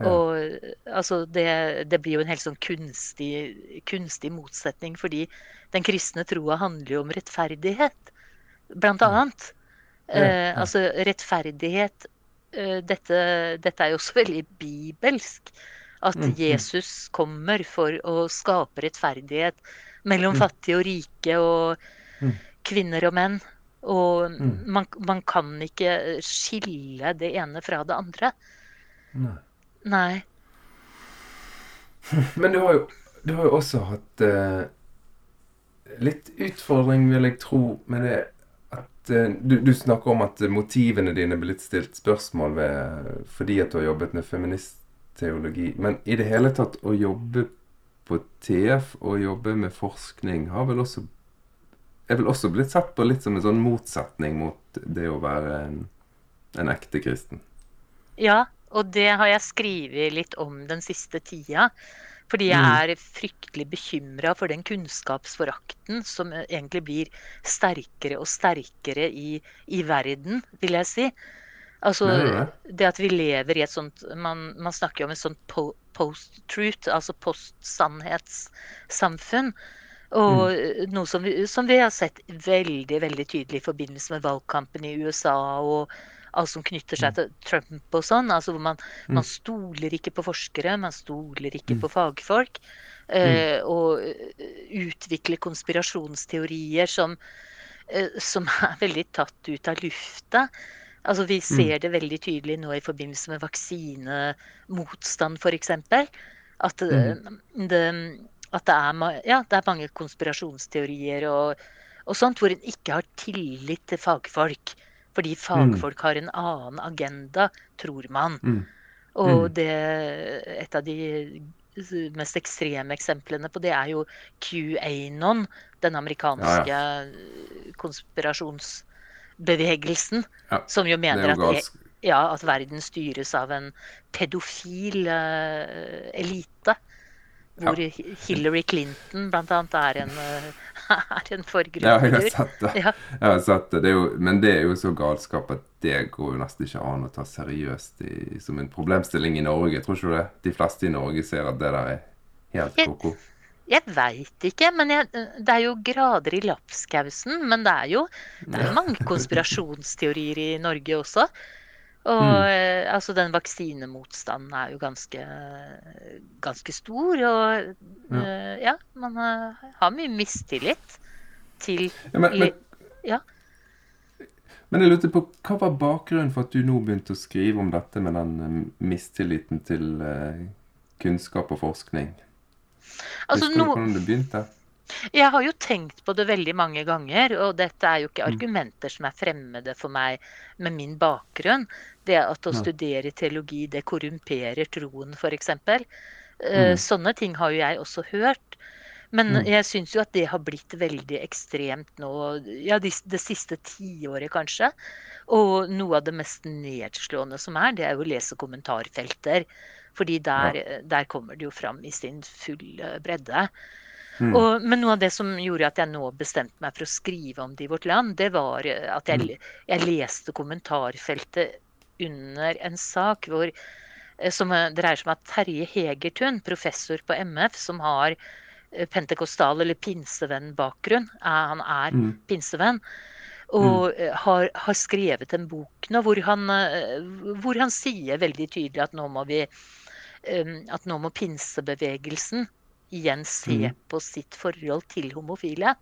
Ja. Og altså, det, det blir jo en helt sånn kunstig, kunstig motsetning, fordi den kristne troa handler jo om rettferdighet, blant annet. Eh, altså rettferdighet eh, dette, dette er jo også veldig bibelsk. At Mm, mm. Jesus kommer for å skape rettferdighet mellom Mm. fattige og rike og kvinner og menn. Og man, man kan ikke skille det ene fra det andre. Nei. Nei. Men du har jo, du har jo også hatt eh, litt utfordring, vil jeg tro, med det eh, du, du, snakker om at motivene dine blir litt stilt spørsmål ved fordi at du har jobbet med feministteologi. Men i det hele tatt å jobbe på TF og jobbe med forskning har vel også er vel også blitt sett på litt som en sånn motsetning mot det å være en, en ekte kristen. Ja, og det har jeg skrevet litt om den siste tida. Fordi jeg mm. er fryktelig bekymra for den kunnskapsforakten som egentlig blir sterkere og sterkere i, i verden, vil jeg si. Altså det at vi lever i et sånt Man, man snakker jo om et sånt post-truth, altså post-sannhetssamfunn. Og mm. noe som vi, som vi, har sett veldig veldig tydelig i forbindelse med valgkampen i USA og alt som knytter seg mm. til Trump og sånn. altså hvor man, mm. man, stoler ikke på forskere, man stoler ikke mm. på fagfolk. Eh, og utvikler utvikle konspirasjonsteorier som, eh, som er veldig tatt ut av lufta. Altså, vi ser det veldig tydelig nå i forbindelse med vaksinemotstand, f.eks. At, mm. det, at det, er, ja, det, er, mange konspirasjonsteorier og, og sånt hvor en ikke har tillit til fagfolk. Fordi fagfolk har en annen agenda, tror man. Mm. Og mm. det, et av de mest ekstreme eksemplene på det er jo QAnon, den amerikanske ja, ja. konspirasjonsbevegelsen, ja, som jo mener jo at, ja, at, verden styres av en pedofil uh, elite. Hvor Hillary Clinton bl.a. er en uh, er en forgrunn. Ja, jeg. Har sett det. det jo, men det er jo så galskap at det går jo nesten ikke an å ta seriøst i, som en problemstilling i Norge. Tror ikke du det? De fleste i Norge ser at det der er helt ko-ko. Jeg, jeg veit ikke, men jeg, det er jo grader i lapskausen. Men det er jo det er mange konspirasjonsteorier i Norge også. Og mm. Eh, altså den vaksinemotstanden er jo ganske, ganske stor. Og ja, uh, ja man uh, har mye mistillit til ja, men, men, ja. men, jeg lurte på, hva var bakgrunnen for at du nå begynte å skrive om dette med den mistilliten til kunnskap og forskning? Altså, Husker du hvordan det begynte? Jeg har jo tenkt på det veldig mange ganger, og dette er jo ikke mm. argumenter som er fremmede for meg med min bakgrunn. Det at å studere teologi, det korrumperer troen, f.eks. Eh, mm. Sånne ting har jo jeg også hørt. Men mm. jeg syns jo at det har blitt veldig ekstremt nå, ja, det, siste tiåret kanskje. Og noe av det mest nedslående som er, det er jo å lese kommentarfelter. Fordi der, ja. der kommer det jo fram i sin fulle bredde. Mm. Og, men noe av det som gjorde at jeg nå bestemte meg for å skrive om det i vårt land, det var at jeg, mm. jeg leste kommentarfeltet under en sak hvor, eh, som dreier seg om at Terje Hegertun, professor på MF, som har eh, pentekostal- eller pinsevenn-bakgrunn, han er mm. pinsevenn, og mm. Eh, har, har, skrevet en bok nå hvor han, hvor han sier veldig tydelig at nå må vi at nå må pinsebevegelsen igjen se mm. på sitt forhold til homofile.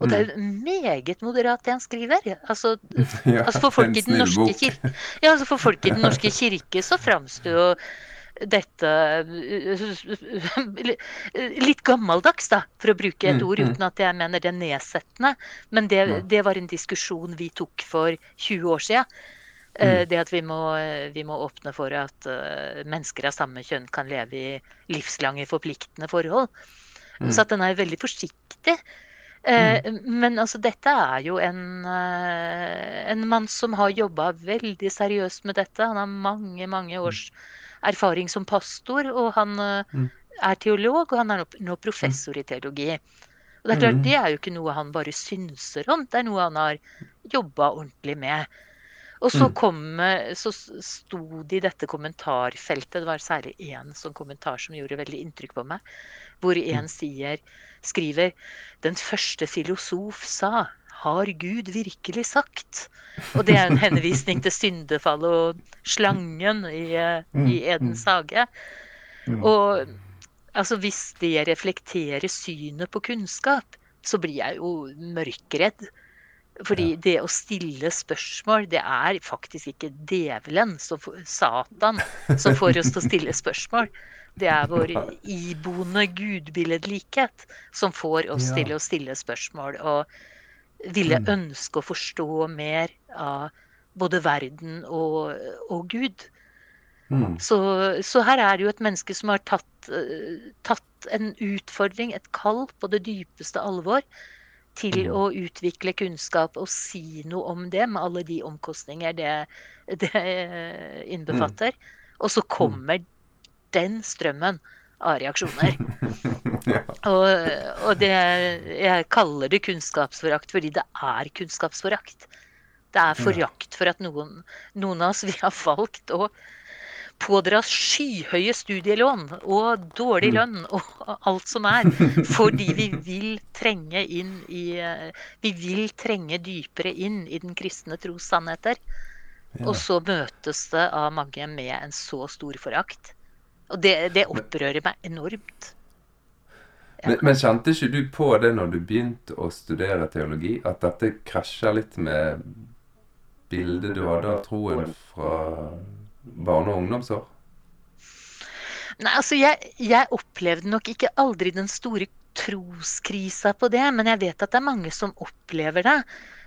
Og det er jo mm. meget moderat det han skriver. Altså, ja, altså for, folk kirke, ja, altså for folk i Den norske kirke så framstår jo dette litt gammeldags, da, for å bruke et mm, ord, uten at jeg mener det er nedsettende. Men det, det var en diskusjon vi tok for 20 år siden. Eh, mm. Det at vi må, vi må, åpne for at uh, mennesker av samme kjønn kan leve i livslange, forpliktende forhold. Mm. Så at den er veldig forsiktig. Mm. Men altså, dette er jo en, en mann som har jobba veldig seriøst med dette. Han har mange, mange års erfaring som pastor, og han mm. er teolog, og han er nå, nå professor i teologi. Og Det er klart, mm. det er jo ikke noe han bare synser om, det er noe han har jobba ordentlig med. Og så, mm. kom, så sto det i dette kommentarfeltet, det var særlig én sånn kommentar som gjorde veldig inntrykk på meg, hvor en mm. sier, skriver Den første filosof sa har Gud virkelig sagt? Og det er en henvisning til syndefallet og slangen i, mm. i Edens hage. Og altså, hvis det reflekterer synet på kunnskap, så blir jeg jo mørkredd. Fordi ja. det å stille spørsmål, det er faktisk ikke djevelen, Satan, som får oss til å stille spørsmål. Det er vår iboende gudbilledlikhet som får oss ja. til å stille spørsmål. Og ville mm. ønske å forstå mer av både verden og, og Gud. Mm. Så, så, her er det jo et menneske som har tatt, uh, tatt en utfordring, et kall på det dypeste alvor, til mm. å utvikle kunnskap og si noe om det, med alle de omkostninger det, det innbefatter. Mm. Og så kommer den strømmen av reaksjoner. ja. og, og, det Jeg kaller det kunnskapsforakt fordi det er kunnskapsforakt. Det er forakt for at noen, noen av oss vi har valgt å pådra skyhøye studielån og dårlig mm. lønn og alt som er. Fordi vi vil trenge inn i Vi vil trenge dypere inn i den kristne tros sannheter. Ja. Og så møtes det av mange med en så stor forakt. Og det, det opprører meg enormt. Ja. Men, men, kjente ikke du på det når du begynte å studere teologi, at dette krasjer litt med bildet du hadde av troen fra barne- og ungdomsår? Nei, altså jeg, jeg, opplevde nok ikke aldri den store troskrisa på det, men jeg vet at det er mange som opplever det.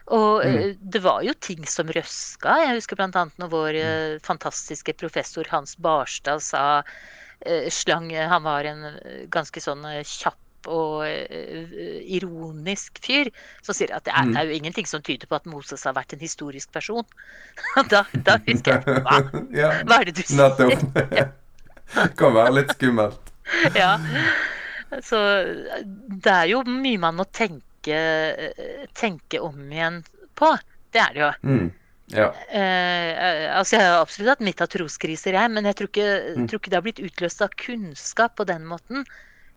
Og mm. Eh, det var jo ting som røska. Jeg husker bl.a. når vår mm. Eh, fantastiske professor Hans Barstad sa eh, slang Han var en ganske sånn kjapp og uh, ironisk fyr som sier at det er, mm. det er, jo ingenting som tyder på at Moses har vært en historisk person. da, da husker jeg Hva, ja, hva er det du sier? Det kan være litt skummelt. ja. Så det er jo mye man må tenke, tenke om igjen på. Det er det jo. Mm. Ja. Eh, altså Jeg har absolutt hatt mitt av troskriser, jeg, men jeg tror ikke, mm. tror ikke det har blitt utløst av kunnskap på den måten.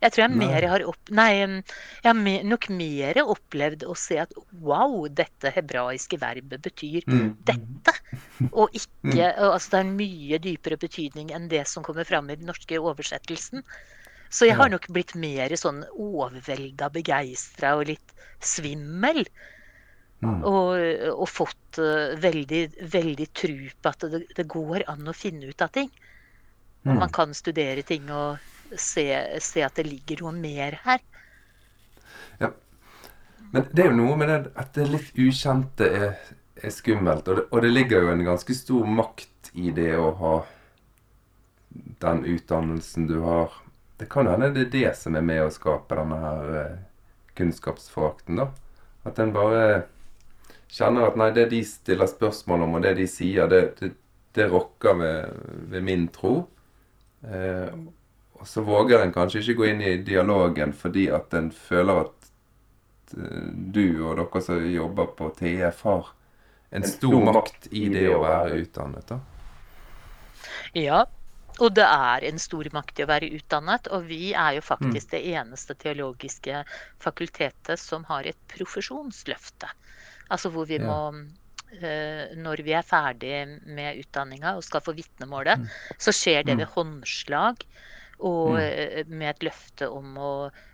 Jeg tror jeg mer har opp... Nei, jeg har nok mer opplevd å se at wow, dette hebraiske verbet betyr mm. dette. Og ikke. Altså det er en mye dypere betydning enn det som kommer fram i den norske oversettelsen. Så jeg har nok blitt mer sånn overvelda, begeistra og litt svimmel. Mm. Og, og, fått uh, veldig, veldig tru på at det, det, går an å finne ut av ting. Mm. Man kan studere ting og se, se, at det ligger noe mer her. Ja. Men det er jo noe med det at det litt ukjente er, er skummelt. Og det, og det, ligger jo en ganske stor makt i det å ha den utdannelsen du har. Det kan hende det er det som er med å skape denne her eh, kunnskapsforakten, da. At en bare kjenner at nei, det de stiller spørsmål om, og det de sier, det, det, det rokker ved, ved min tro. Eh, så våger en kanskje ikke gå inn i dialogen fordi at en føler at eh, du og dere som jobber på TF, har en stor makt i det å være utdannet. da. Ja, og det er en stor makt i å være utdannet. Og vi er jo faktisk mm. det eneste teologiske fakultetet som har et profesjonsløfte. Altså hvor vi ja. må eh, når vi er ferdig med utdanninga og skal få vitnemålet, mm. så skjer det mm. ved håndslag og mm. Eh, med et løfte om å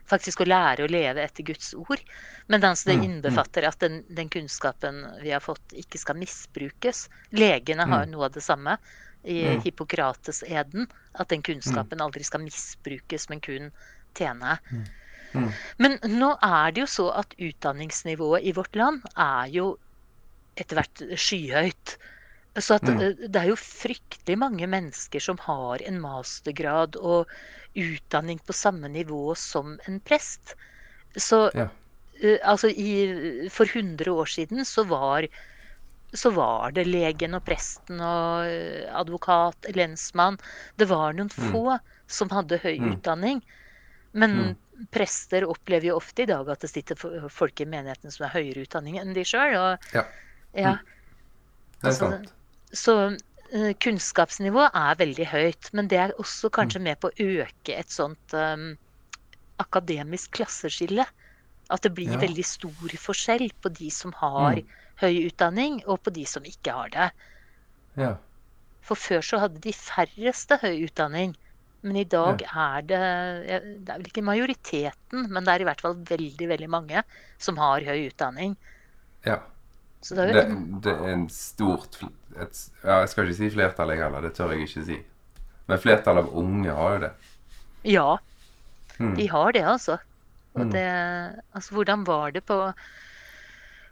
faktisk å lære å leve etter Guds ord. Men altså det mm, mm. innbefatter at den, den, kunnskapen vi har fått, ikke skal misbrukes. Legene har jo noe av det samme i Hippokrates-eden. At den kunnskapen aldri skal misbrukes, men kun tjene. Men nå er det jo så at utdanningsnivået i vårt land er jo etter hvert skyhøyt. Så at, mm. Eh, det er jo fryktelig mange mennesker som har en mastergrad og utdanning på samme nivå som en prest. Så ja. uh, altså i, For 100 år siden så var, så var det legen og presten og eh, advokat, lensmann Det var noen mm. få som hadde høy mm. utdanning. Men mm. prester opplever jo ofte i dag at det sitter folk i menigheten som har høyere utdanning enn de sjøl. Ja. ja. Mm. Det er altså, sant. Så uh, kunnskapsnivået er veldig høyt. Men det er også kanskje mm. med på å øke et sånt um, akademisk klasseskille. At det blir ja. veldig stor forskjell på de som har mm. høy utdanning, og på de som ikke har det. Ja. For før så hadde de færreste høy utdanning. Men i dag ja. er det Det er vel ikke majoriteten, men det er i hvert fall veldig, veldig mange som har høy utdanning. Ja. Det er, det, det, er en stort et, ja, Jeg skal ikke si flertall, jeg heller. Det tør jeg ikke si. Men flertallet av unge har jo det. Ja, mm. de har det, altså. Og mm. det Altså, hvordan var det på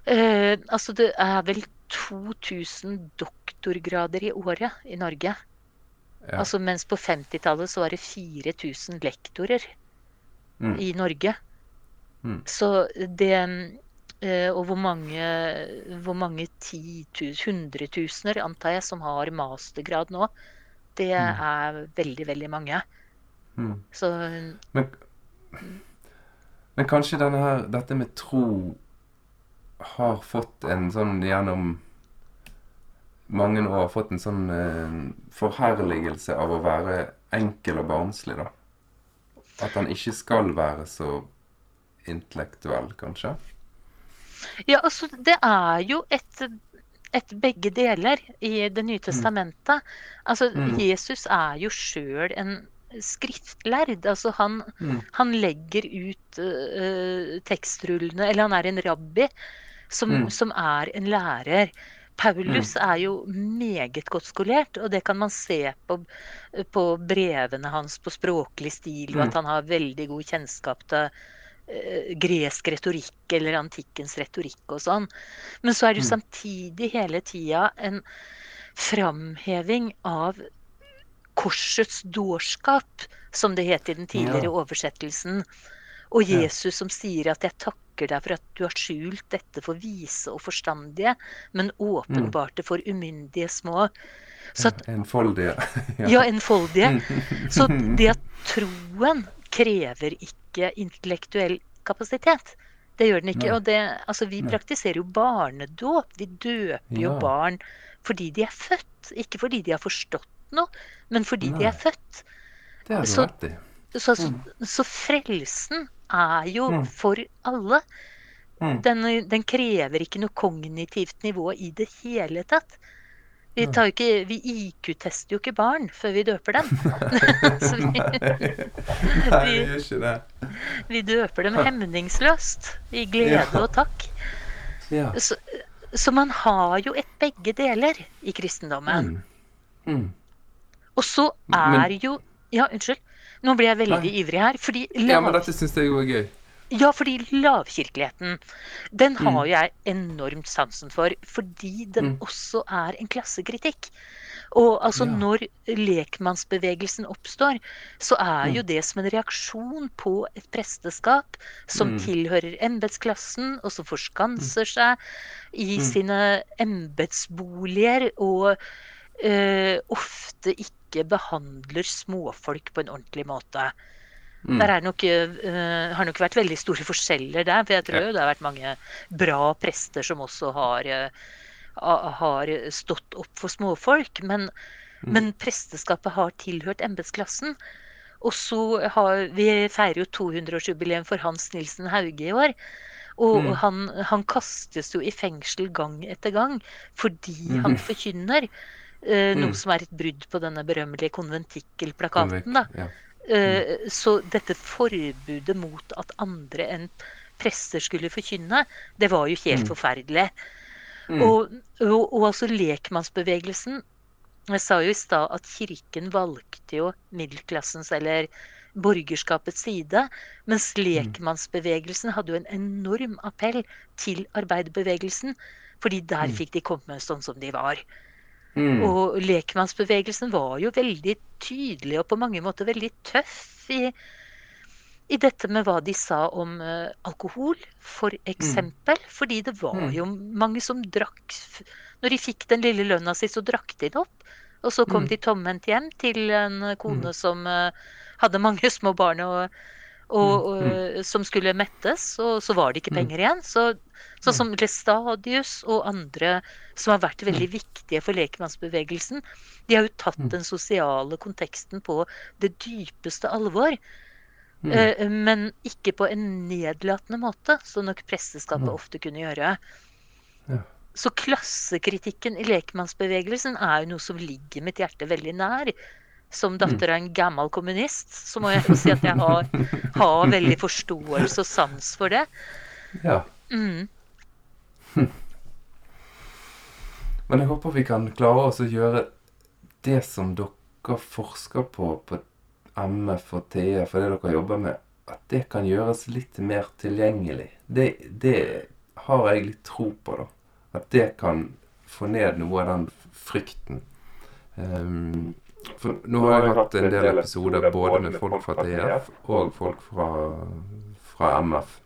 Eh, altså, det er vel 2000 doktorgrader i året i Norge. Ja. Altså, mens på 50-tallet så var det 4000 lektorer Mm. i Norge. Mm. Så det Og hvor mange, hvor mange hundretusener, antar jeg, som har mastergrad nå, det Mm. er veldig, veldig mange. Mm. Så Men, men kanskje denne her, dette med tro har fått en sånn gjennom mange år har fått en sånn eh, forherligelse av å være enkel og barnslig, da. At han ikke skal være så intellektuell, kanskje. Ja, altså, det er jo et, et begge deler i Det nye testamentet. Altså, Mm. Jesus er jo sjøl en skriftlærd. Altså, han, Mm. han legger ut uh, tekstrullene Eller han er en rabbi som, Mm. som er en lærer. Paulus er jo meget godt skolert, og det kan man se på, på brevene hans på språklig stil, og Mm. at han har veldig god kjennskap til gresk retorikk eller antikkens retorikk og sånn. Men så er det jo Mm. samtidig hele tida en framheving av korsets dårskap, som det het i den tidligere oversettelsen. Og Jesus som sier at 'jeg takker deg for at du har skjult dette for vise og forstandige', men åpenbart det for umyndige små. Så at, Enfoldige. ja, enfoldige. Mm. Så det at troen krever ikke intellektuell kapasitet. Det gjør den ikke. Og det, altså, vi Nei. praktiserer jo barnedåp. Vi døper jo barn fordi de er født. Ikke fordi de har forstått noe, men fordi de er født. Det er Så-. Så, så, så frelsen er jo Mm. for alle. Mm. Den, den krever ikke noe kognitivt nivå i det hele tatt. Vi, vi IQ-tester jo ikke barn før vi døper dem. vi, Nei, vi gjør ikke det. vi døper dem hemningsløst. I glede Ja. og takk. Ja. Så, så man har jo et begge deler i kristendommen. Mm. Mm. Og så Men- er jo Ja, unnskyld. Nå blir jeg veldig Nei. ivrig her. Fordi ja, men dette syns jeg jo er gøy. Ja, fordi lavkirkeligheten, den har Mm. jeg enormt sansen for. Fordi den Mm. også er en klassekritikk. Og altså, Ja. når lekmannsbevegelsen oppstår, så er Mm. jo det som en reaksjon på et presteskap som Mm. tilhører embetsklassen, og som forskanser seg i Mm. sine embetsboliger, og eh, ofte ikke behandler småfolk på en ordentlig måte. Mm. Der er nok, uh, har nok vært veldig store forskjeller der. For jeg tror Ja. jo det har vært mange bra prester som også har, uh, har stått opp for småfolk. Men, Mm. men presteskapet har tilhørt embetsklassen. Og så har Vi feirer jo 200-årsjubileum for Hans Nilsen Hauge i år. Og Mm. han, han kastes jo i fengsel gang etter gang fordi Mhm. han forkynner. Uh, Mm. Noe som er et brudd på denne berømmelige konventikkelplakaten. da. Ja. Eh, Så dette forbudet mot at andre enn prester skulle forkynne, det var jo helt Mm. forferdelig. Mm. Og, og, og altså lekmannsbevegelsen Jeg sa jo i stad at kirken valgte jo middelklassens eller borgerskapets side, mens Mm. lekmannsbevegelsen hadde jo en enorm appell til arbeiderbevegelsen, fordi der Mm. fikk de komme sånn som de var. Mm. Og lekmannsbevegelsen var jo veldig tydelig og på mange måter veldig tøff i, i dette med hva de sa om uh, alkohol, for eksempel. Fordi det var Mm. jo mange som drakk Når de fikk den lille lønna si, så drakk de det opp. Og så kom Mm. de tomhendt hjem til en kone Mm. som uh, hadde mange små barn og, og, og, Mm. som skulle mettes, og så var det ikke Mm. penger igjen. Så, sånn som Lestadius og andre som har vært veldig viktige for lekmannsbevegelsen, de har jo tatt Mm. den sosiale konteksten på det dypeste alvor. Mm. eh, Men ikke på en nedlatende måte, som nok presteskapet Mm. ofte kunne gjøre. Ja. Så klassekritikken i lekmannsbevegelsen er jo noe som ligger mitt hjerte veldig nær. Som datter av en gammel kommunist, så må jeg si at jeg har, har veldig forståelse og sans for det. ja. Mm. Men jeg håper vi kan klare oss å gjøre det som dere forsker på på MF og TE, for det dere jobber med, at det kan gjøres litt mer tilgjengelig. Det, det har jeg litt tro på, da. At det kan få ned noe av den frykten. Um, for nå har jeg hatt en del episoder både med folk fra TF og folk fra, fra MF.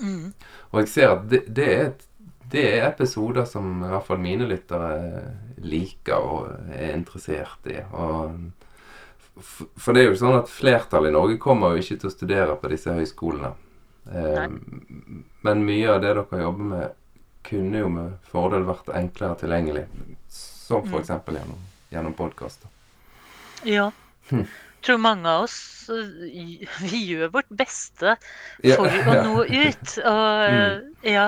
Mm. Og jeg ser at det, det, er, det, er, episoder som i hvert fall mine lyttere liker og er interessert i. Og, for det er jo sånn at flertallet i Norge kommer jo ikke til å studere på disse høyskolene. Eh, men mye av det dere jobber med, kunne jo med fordel vært enklere tilgjengelig. Som f.eks. Mm. gjennom, gjennom podkaster. Ja. Hm. Jeg tror mange av oss vi gjør vårt beste for ja, å nå ut. Og mm. ja.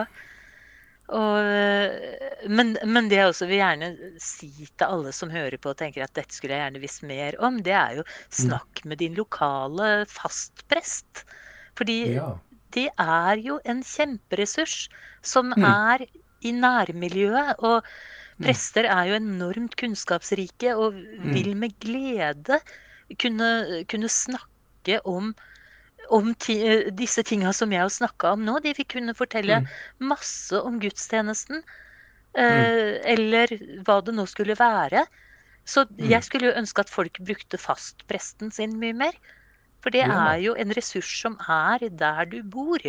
Og, men, men, det jeg også vil gjerne si til alle som hører på og tenker at dette skulle jeg gjerne visst mer om, det er jo mm. snakk med din lokale fastprest. Fordi ja. det er jo en kjemperessurs som mm. er i nærmiljøet. Og. Prester er jo enormt kunnskapsrike og mm. vil med glede kunne, kunne snakke om, om ti, disse tinga som jeg har snakka om nå. De vil kunne fortelle mm. masse om gudstjenesten. Eh, eller hva det nå skulle være. Så jeg skulle jo ønske at folk brukte fastpresten sin mye mer. For det er jo en ressurs som er der du bor.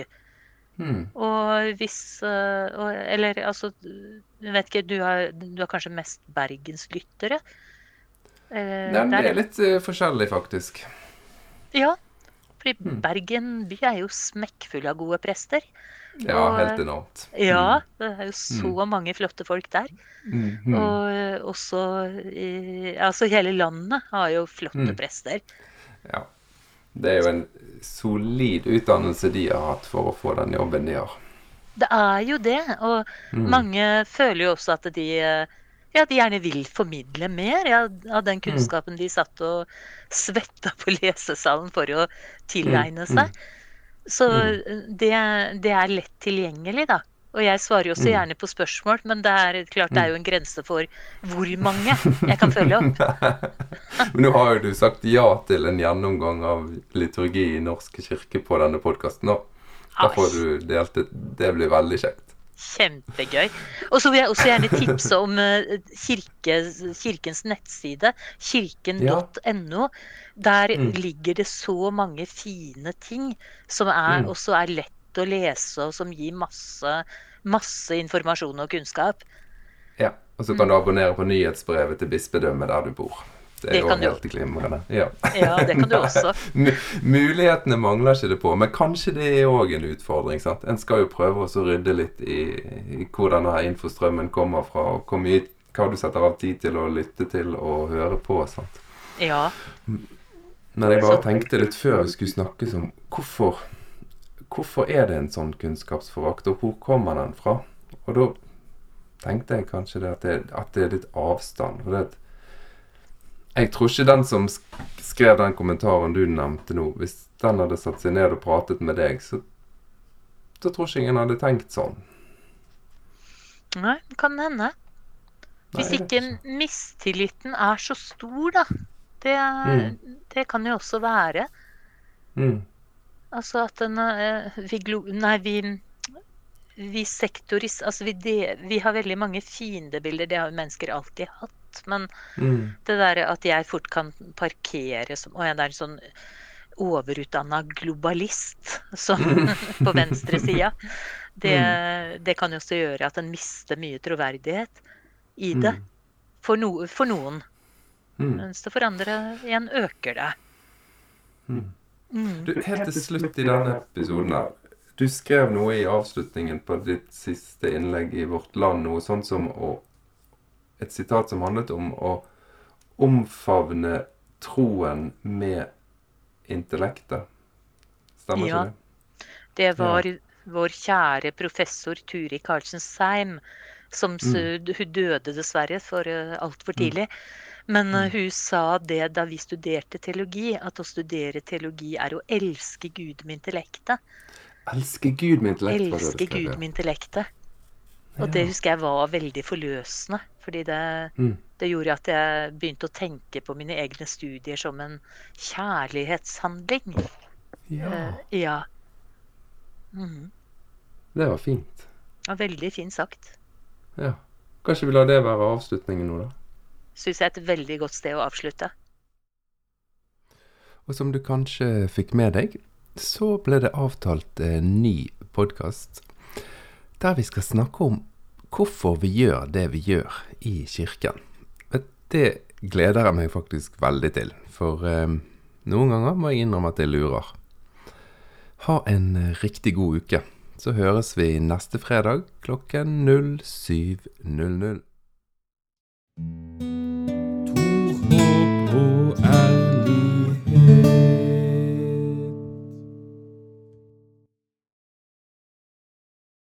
Mm. Og hvis eh, Eller altså vet ikke, du har, du har kanskje mest bergenslyttere? Eh, Nei, det er litt uh, forskjellig, faktisk. Ja. Fordi mm. Bergen by er jo smekkfull av gode prester. Ja, og, helt enormt. Ja, hmm. det er jo så mm. mange flotte folk der. Mm. Og også i, Altså hele landet har jo flotte hmm. prester. Ja. Det er jo en solid utdannelse de har hatt for å få den jobben de har. Det er jo det. Og mm. mange føler jo også at de, ja, de gjerne vil formidle mer ja, av den mm. kunnskapen mm. de satt og svetta på lesesalen for å tilegne mm. seg. Så mm. det, det, er lett tilgjengelig, da. Og jeg svarer jo også mm. gjerne på spørsmål, men det er klart det er jo en grense for hvor mange jeg kan følge opp. men nå har jo du sagt ja til en gjennomgang av liturgi i Norsk kirke på denne podkasten. Da får du delt det. Det blir veldig kjekt. Kjempegøy. Og så vil jeg også gjerne tipse om eh, kirke, Kirkens nettside, kirken.no. Der mm. ligger det så mange fine ting som er, mm. også er lett å lese, og som gir masse, masse informasjon og kunnskap. Ja. Og så kan du abonnere på nyhetsbrevet til bispedømmet der du bor. Det er jo helt glimrende. Ja. ja, det kan du også. Mulighetene mangler ikke det på, men kanskje det er òg en utfordring. sant? En skal jo prøve å rydde litt i, i hvor denne infostrømmen kommer fra, og hvor mye, hva du setter av tid til å lytte til og høre på. sant? Ja. Men jeg bare tenkte litt før vi skulle snakke om hvorfor hvorfor er det en sånn kunnskapsforakt, og hvor kommer den fra? Og da tenkte jeg kanskje det at, det, at det er litt avstand. For det, jeg tror ikke den som skrev den kommentaren du nevnte nå, hvis den hadde satt seg ned og pratet med deg, så, da tror ikke ingen hadde tenkt sånn. Nei, det kan hende. Hvis Nei, ikke mistilliten er så stor, da. Det, mm. det kan jo også være. Mm. Altså at den eh, vi, Nei, vi, vi sektoris... Altså vi, de, vi, har veldig mange fiendebilder. Det har jo mennesker alltid hatt. Men mm. det derre at jeg fort kan parkere som Å ja, det er en sånn overutdanna globalist som, på venstresida. Det, mm. det kan jo også gjøre at en mister mye troverdighet i det. Mm. For, no, for noen. Mm. Mens det for andre igjen øker det. Mm. Mm. Du, helt til slutt i denne episoden her. Du skrev noe i avslutningen på ditt siste innlegg i Vårt Land. Noe sånt som å, Et sitat som handlet om å omfavne troen med intellektet. Stemmer ja. ikke det? Det var ja. vår kjære professor Turi Karlsen Seim som mm. Hun døde dessverre for uh, altfor tidlig. Mm. Men mm. hun sa det da vi studerte teologi, at å studere teologi er å elske Gud med intellektet. Elske Gud med intellektet? Elske Gud med intellektet. Og det husker jeg var veldig forløsende. Fordi det, mm. det, gjorde at jeg begynte å tenke på mine egne studier som en kjærlighetshandling. Ja. Uh, ja. Mm. Det var fint. Ja, veldig fint sagt. Ja. Kanskje vi lar det være avslutningen nå, da? Syns jeg er et veldig godt sted å avslutte. Og som du kanskje fikk med deg, så ble det avtalt en ny podkast der vi skal snakke om hvorfor vi gjør det vi gjør i kirken. Det gleder jeg meg faktisk veldig til, for eh, noen ganger må jeg innrømme at jeg lurer. Ha en riktig god uke. Så høres vi neste fredag klokken 07.00.